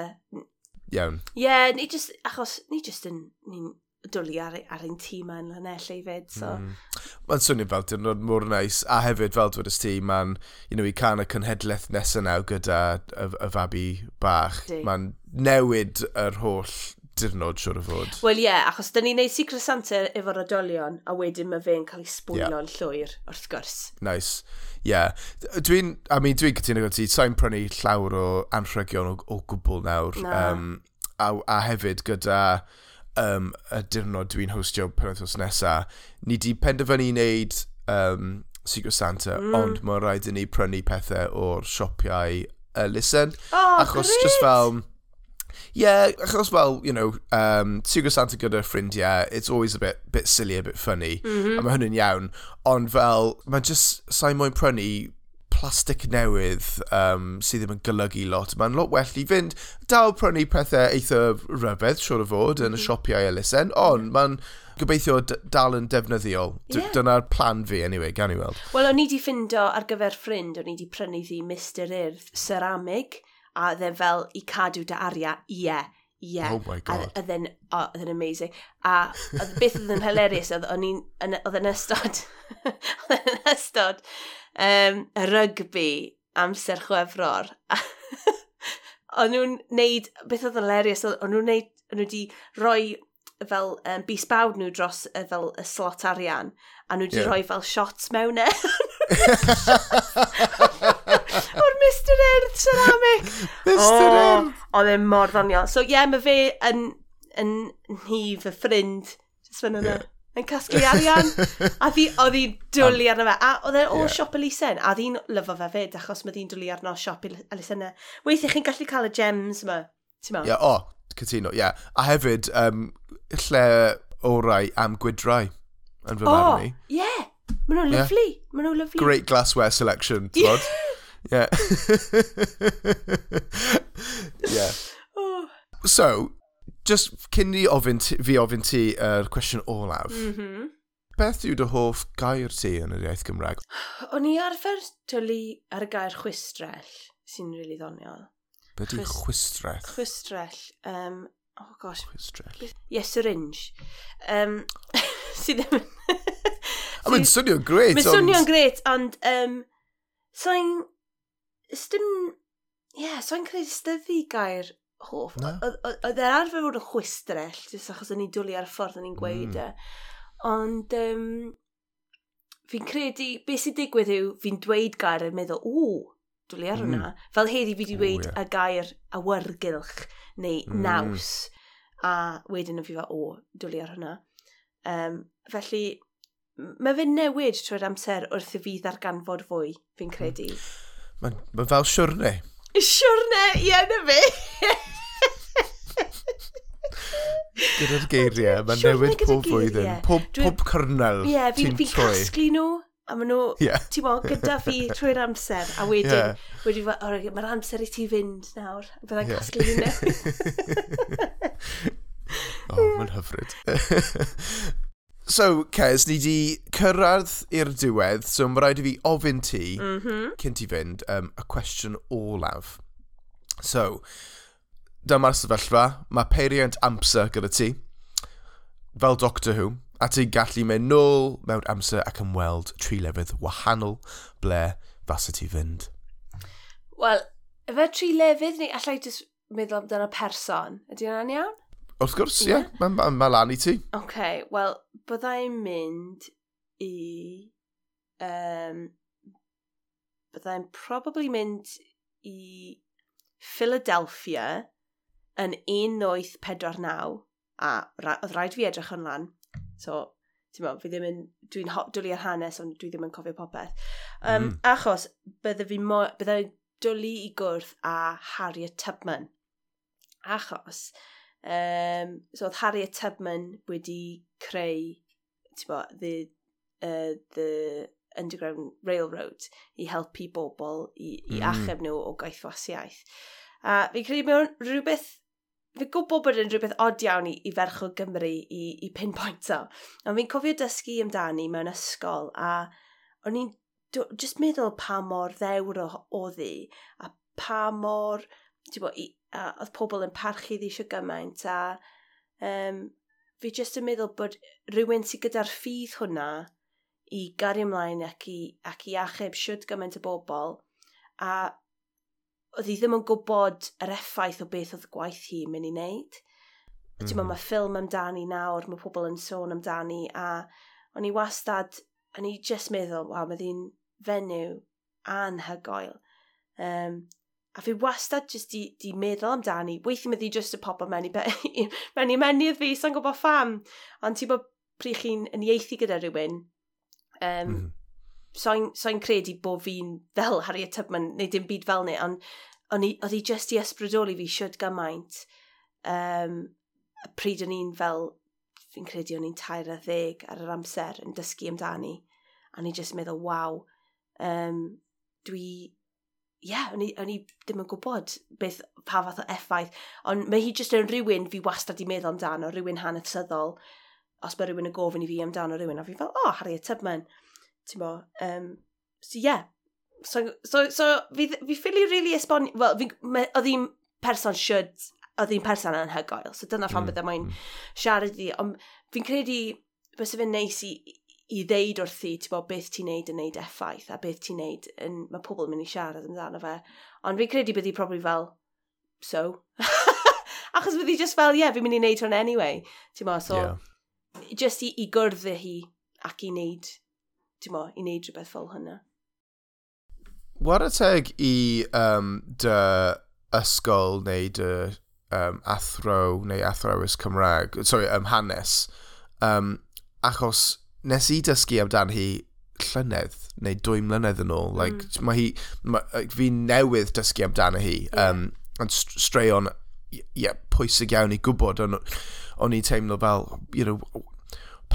Iawn. Ie, yeah, ni jyst, achos, ni jyst yn, ni'n dwlu ar, ar ein tîm yn hynell fyd. So. Mm. Mae'n swnio fel dyrnod mor neis, a hefyd fel dwyd ysdi, mae'n, you know, i can y cynhedlaeth nesaf naw gyda y, y fabi bach. Mae'n newid yr holl dirnod siwr o fod. Wel ie, yeah, achos da ni'n neud Secret Santa efo'r oedolion, a wedyn mae fe'n cael ei sbwylo'n yeah. llwyr, wrth gwrs. Nice. Ie. Yeah. Dwi'n, I mean, dwi'n cytuno gyda ti, sa'n prynu llawer o anrhegion o, o gwbl nawr. Na. Um, a, a hefyd gyda um, y dirnod dwi'n hostio penwthnos nesaf, ni di penderfynu wneud um, Secret Santa, mm. ond mae'n rhaid i ni prynu pethau o'r siopiau uh, Listen. Oh, achos great. just fel... Yeah, achos fel, you know, um, Secret Santa gyda ffrindiau, it's always a bit, bit silly, a bit funny, mm -hmm. a mae hynny'n iawn. Ond fel, mae just, sa'n mwyn prynu plastic newydd um, sydd ddim yn golygu lot. Mae'n lot well i fynd dal prynu pethau eitha rybedd, siwr o fod, yn y mhm. siopiau elusen, ond mhm. mae'n gobeithio dal yn defnyddiol. Yeah. Dyna'r plan fi, anyway, gan i weld. Wel, o'n i wedi ffindo ar gyfer ffrind, o'n i wedi prynu ddi Mr Urdd ceramig, a dde fel i cadw dy aria, ie. Yeah. Ie. Yeah. Oh my god. Oedd yn, oedd yn amazing. A oedd beth oedd yn hilarious, oedd yn ystod, [laughs] oedd yn ystod um, rygbi amser chwefror. [laughs] o'n nhw'n neud, beth oedd yn lerius, o'n nhw'n neud, o'n nhw wedi rhoi fel um, bus bawd nhw dros uh, fel y slot arian, a nhw wedi yeah. rhoi fel shots mewn e. [laughs] [laughs] O'r Mr Earth ceramic. Mr oh, Earth. Oedd e'n mor ddoniol. So ie, yeah, mae fe yn, yn nhif y ffrind. Just fan yna. Yeah yn casglu arian. a ddi, oedd hi'n dwlu arno fe. A oedd e o yeah. siop elusen. A ddi'n lyfo fe fyd, achos mae ddi'n dwlu arno siop elusenne. Weithiau chi'n gallu cael y gems yma. Ti'n meddwl? Ie, yeah, o, oh, cytuno, ie. Yeah. A hefyd, um, lle orau am gwydrau yn fy marn i. O, ie. Maen nhw'n lyflu. Maen nhw'n lyflu. Great glassware selection, ti'n Yeah. yeah. Oh. So, just cyn i ofyn fi ofyn ti yr uh, cwestiwn olaf. Mm -hmm. Beth yw dy hoff gair ti yn yr iaith Gymraeg? O'n i arfer twli ar y gair chwistrell sy'n rili really ddoniol. Beth yw Chwis chwistrell? Chwistrell. Um, oh gosh. Chwistrell. Yes, syringe. Um, [laughs] sydd ddim... A mae'n swnio'n gret. Mae'n swnio'n gret, ond... Um, so. Ystyn... Ie, yeah, so credu styddi gair hoff. Oedd e'r arfer fod yn chwistrell, jyst achos o'n i'n dwlu ar y ffordd o'n i'n gweud mm. e. Mm. Ond um, fi'n credu, beth sy'n digwydd yw, fi'n dweud gair yn meddwl, o, dwlu ar hwnna. Mm. Fel heddi fi wedi dweud yeah. y gair awyrgylch neu mm. naws. A wedyn fi fel, o, dwlu ar hwnna. Um, felly, mae fe'n newid trwy'r amser wrth i fi ddarganfod fwy, fi'n hmm. credu. Mm. Mae'n ma fel siwrne. Siwrne, ie, na fi. [laughs] Gyda'r geiriau, mae'n newid pob flwyddyn. Pob, pob cyrnel ti'n troi. Ie, fi'n casglu nhw, a maen nhw, yeah. ti'n bod, gyda fi [laughs] trwy'r amser, a wedyn, yeah. wedyn, o, mae'r amser i ti fynd nawr, byddai'n yeah. casglu nhw. [laughs] o, oh, mae'n hyfryd. [laughs] So, Cez, ni di cyrraedd i'r diwedd, so mae rhaid i fi ofyn ti, mm -hmm. cyn ti fynd, um, y cwestiwn olaf. So, dyma'r sefyllfa, mae peiriant amser gyda ti, fel Doctor Who, a ti'n gallu mynd nôl mewn amser ac ymweld tri lefydd wahanol ble fasa ti fynd. Wel, efe tri lefydd ni allai jyst meddwl amdano person. Ydy hwnna'n iawn? Wrth gwrs, ie. Yeah. Yeah. Mae ma, ma lan i ti. Oce, okay, wel, byddai'n mynd i... Um, byddai'n probably mynd i Philadelphia yn 1949 a oedd rhaid fi edrych yn lan. So, ti'n meddwl, fi ddim yn, dwi'n dwlu ar hanes ond dwi ddim yn cofio popeth. Um, mm. Achos, byddai fi mo, bydde dwlu i gwrdd a Harriet Tubman. Achos, um, so oedd Harriet Tubman wedi creu, ti'n mo, the, uh, the Underground Railroad i helpu bobl i, i mm. achub nhw o gaethwasiaeth. A fi'n credu mewn rhywbeth fi'n gwybod bod yn rhywbeth od iawn i, i ferch o Gymru i, i pinpointo. Ond fi'n cofio dysgu amdani mewn ysgol a o'n i'n just meddwl pa mor ddewr o, ddi a pa mor, ti'n bod, oedd pobl yn parchu ddi eisiau gymaint a um, fi just yn meddwl bod rhywun sydd gyda'r ffydd hwnna i gario ymlaen ac i, ac i achub siwt gymaint o bobl a oedd hi ddim yn gwybod yr effaith o beth oedd gwaith hi mynd i wneud. Mm. Dwi'n meddwl, mae ffilm amdani nawr, mae pobl yn sôn amdani, a o'n i wastad, o'n i just meddwl, waw, mae ddi'n fenyw anhygoel. Um, a fi wastad jyst di, di meddwl amdani. Weithio mae ddi jyst y pobl mewn [laughs] i, mewn i menydd fi, sa'n gwybod pham. Ond ti'n bod pryd chi'n ieithi gyda rhywun, um, mm. Mm-hmm so'n so, credu bod fi'n fel Harriet Tubman, neu dim byd fel ni, ond oedd hi just i ysbrydoli fi siwt gymaint. Um, a pryd o'n i'n fel, fi'n credu o'n i'n tair a ddeg ar yr amser yn dysgu amdani. A ni i just meddwl, waw, um, dwi, ie, yeah, o'n i ddim yn gwybod beth, pa fath o effaith. Ond mae hi jyst yn rhywun fi wastad i meddwl amdano, rhywun hanesyddol. Os mae rhywun yn gofyn i fi amdano rhywun, a fi fel, o, oh, Harriet Tubman ti'n bo. Um, so, yeah. So, so, so fi, fi ffili really esbonio, wel, oedd hi'n person should, oedd hi'n person anhygoel, so dyna phan mm. bydda mae'n mm. siarad i, ond fi'n credu, fysa fe'n neis i, i ddeud wrthi, ti'n bo, beth ti'n neud yn neud effaith, a beth ti'n neud yn, mae pobl yn mynd i siarad amdano fe. Ond fi'n credu byddi probably fel, so. [laughs] Achos byddi just fel, ie, yeah, fi'n mynd i neud hwn anyway. Ti'n bod, so, yeah. just i, i gwrdd hi ac i neud mo, i wneud rhywbeth fel hynna. Wara teg i um, dy ysgol neu dy um, athro neu athrawys Cymraeg, sorry, um, hanes, um, achos nes i dysgu amdan hi llynedd neu dwy mlynedd yn ôl. Like, mm. Mae hi, ma, fi newydd dysgu amdano hi. Yeah. Um, ond straeon yeah, pwysig iawn i gwybod. ond on i'n teimlo fel, you know,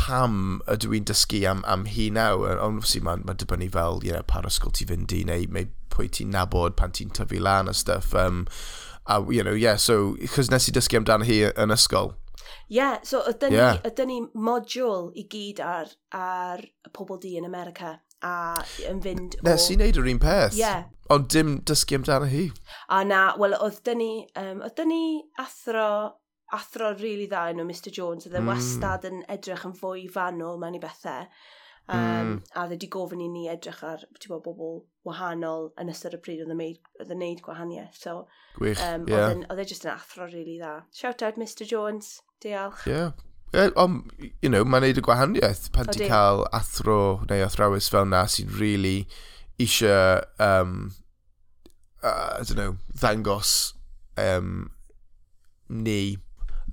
pam ydw i'n dysgu am, am hi naw, ond obviously mae'n ma dibynnu fel, you know, par ysgol ti fynd i, neu, neu pwy ti'n nabod pan ti'n tyfu lan a stuff. Um, a, you know, yeah, so, chos nes i dysgu amdano hi yn ysgol. Yeah, so ydyn, yeah. ni, ydyn ni modiwl i gyd ar, ar pobl di yn America a yn fynd o... Nes i wneud yr un peth. Yeah. Ond dim dysgu amdano hi. A na, wel, oedd dyn ni, um, oedd dyn ni athro athro rili really dda yn o Mr Jones, oedd e mm. wastad yn edrych yn fwy fanwl mewn i bethau. Um, mm. A dde di gofyn i ni edrych ar bo, bobl wahanol yn ystod y pryd oedd e yn e neud gwahaniaeth. So, Gwych, um, yeah. Oedd e jyst yn athro rili really dda. Shout out Mr Jones, diolch. Yeah. Yeah, um, you know, mae'n neud y gwahaniaeth pan ti'n cael athro neu athrawys fel na sy'n really eisiau, um, uh, I don't know, ddangos um, ni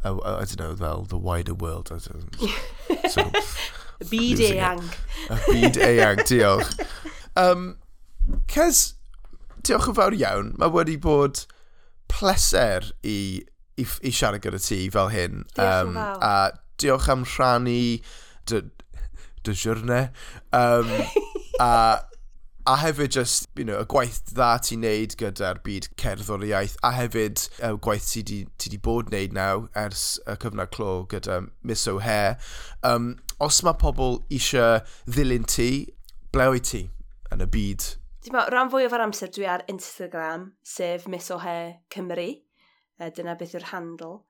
I, I don't know, fel the wider world. I don't know, sort of byd eang. Y byd eang, diolch. Um, Cez, diolch yn fawr iawn. Mae wedi bod pleser i, i, i siarad gyda ti fel hyn. Diolch um, a diolch am rhannu dy, dy siwrne. Um, [laughs] a a hefyd just, you know, y gwaith dda ti'n neud gyda'r byd cerddoriaeth, a hefyd y gwaith ti di, ti di bod wneud naw ers y cyfnod clo gyda Miss O'Hare. Um, os mae pobl eisiau ddilyn ti, ble o'i ti yn y byd? Dwi'n meddwl, rhan fwy o'r amser dwi ar Instagram, sef Miss O'Hare Cymru. Uh, dyna beth yw'r handle.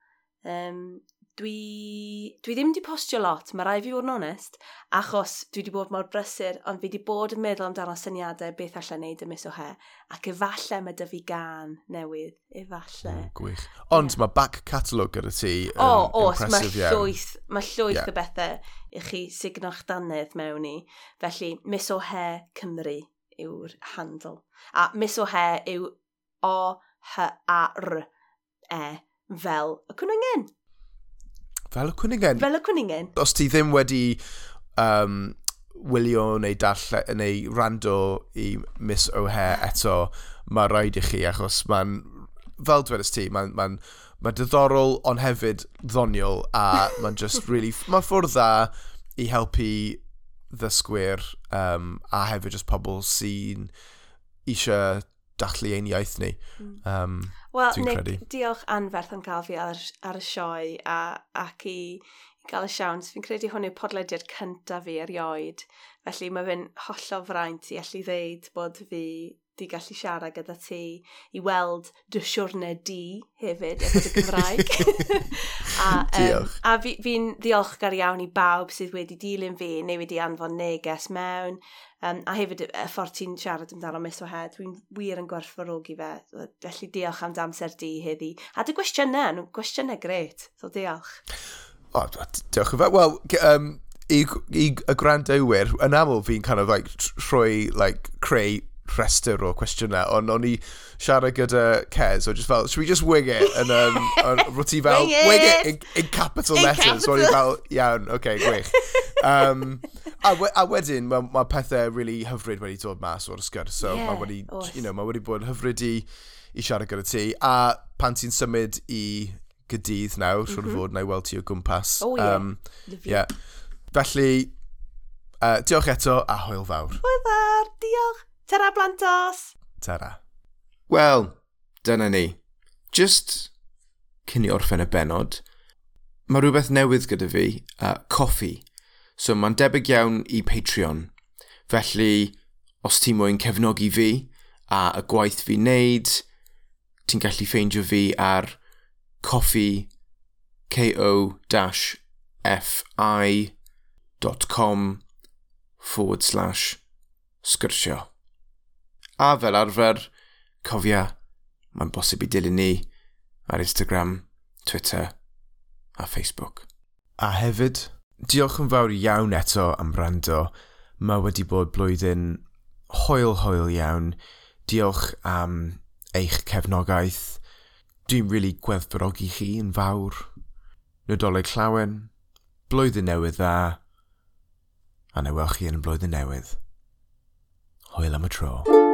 Um, dwi, dwi ddim wedi postio lot, mae rai fi fod yn onest, achos dwi wedi bod mor brysur, ond fi wedi bod yn meddwl amdano syniadau beth allan neud mis o he, ac efallai mae dy fi gan newydd, efallai. Mm, gwych. Ond yeah. mae back catalog gyda ti yn um, oh, os, mae llwyth, mae llwyth yeah. o bethau i chi signo'ch dannedd mewn i. Felly, mis o he Cymru yw'r handl. A mis o he yw O-H-A-R-E fel y cwnyngen. Fel y cwningen. Fel y cwningen. Os ti ddim wedi um, wylio neu, darlle, neu rando i Miss O'Hare eto, mae rhaid i chi, achos mae'n, fel dwedais ti, mae'n ma ma diddorol ond hefyd ddoniol a mae'n just really, mae'n ffwrdd dda i helpu ddysgwyr um, a hefyd just pobl sy'n eisiau dallu ein iaith ni. Um, Wel, Nick, diolch anferth am gael fi ar, ar y sioe a, ac i, i gael y siawns. Fi'n credu hwn yw podlediad cyntaf fi erioed. Felly mae fe'n hollol fraint i allu ddeud bod fi di gallu siarad gyda ti i weld dy siwrne di hefyd efo dy Gymraeg. [laughs] a, um, a fi'n fi, fi ddiolchgar iawn i bawb sydd wedi dilyn fi neu wedi anfon neges mewn Um, a hefyd y ffordd ti'n siarad amdano Miss Wahed, dwi'n wir yn gwerthfawrogi fe. Felly diolch am damser di heddi. A dy gwestiynau, nhw'n gwestiynau gret. So diolch. O, oh, diolch yn fawr. Wel, um, i, i y gwrandawyr, yn aml fi'n kind of like, trwy like, creu rhestr o cwestiynau, ond o'n i siarad gyda Cez, o just fel, should we just wing it? And, um, [laughs] on, ti fel, wing it, wing it in, in capital in letters. Capital. So o'n i fel, iawn, oce, okay, gwych. Um, a, we, a wedyn, mae ma pethau really hyfryd wedi dod mas o'r sgwrs, so yeah, mae wedi, oes. you know, mae wedi bod yn hyfryd i, i siarad gyda ti. A pan ti'n symud i gydydd nawr, mm -hmm. siwr fod na i weld ti o gwmpas. Oh, yeah. Um, yeah. Felly, uh, diolch eto a hwyl fawr. Hwyl fawr, diolch. Tara Blantos! Tara. Wel, dyna ni. Just cyn i orffen y benod, mae rhywbeth newydd gyda fi, uh, coffi. So mae'n debyg iawn i Patreon. Felly, os ti moyn cefnogi fi a y gwaith fi'n neud, ti'n gallu ffeindio fi ar coffi ko-fi.com forward slash sgyrsio. A fel arfer, cofia, mae'n bosib i dilyn ni ar Instagram, Twitter a Facebook. A hefyd, diolch yn fawr iawn eto am rando. Mae wedi bod blwyddyn hoel hoel iawn. Diolch am eich cefnogaeth. Dwi'n rili really gweddbrogi chi yn fawr. Nodolau llawen, blwyddyn newydd dda, a newel chi yn y blwyddyn newydd. Hwyl am y tro.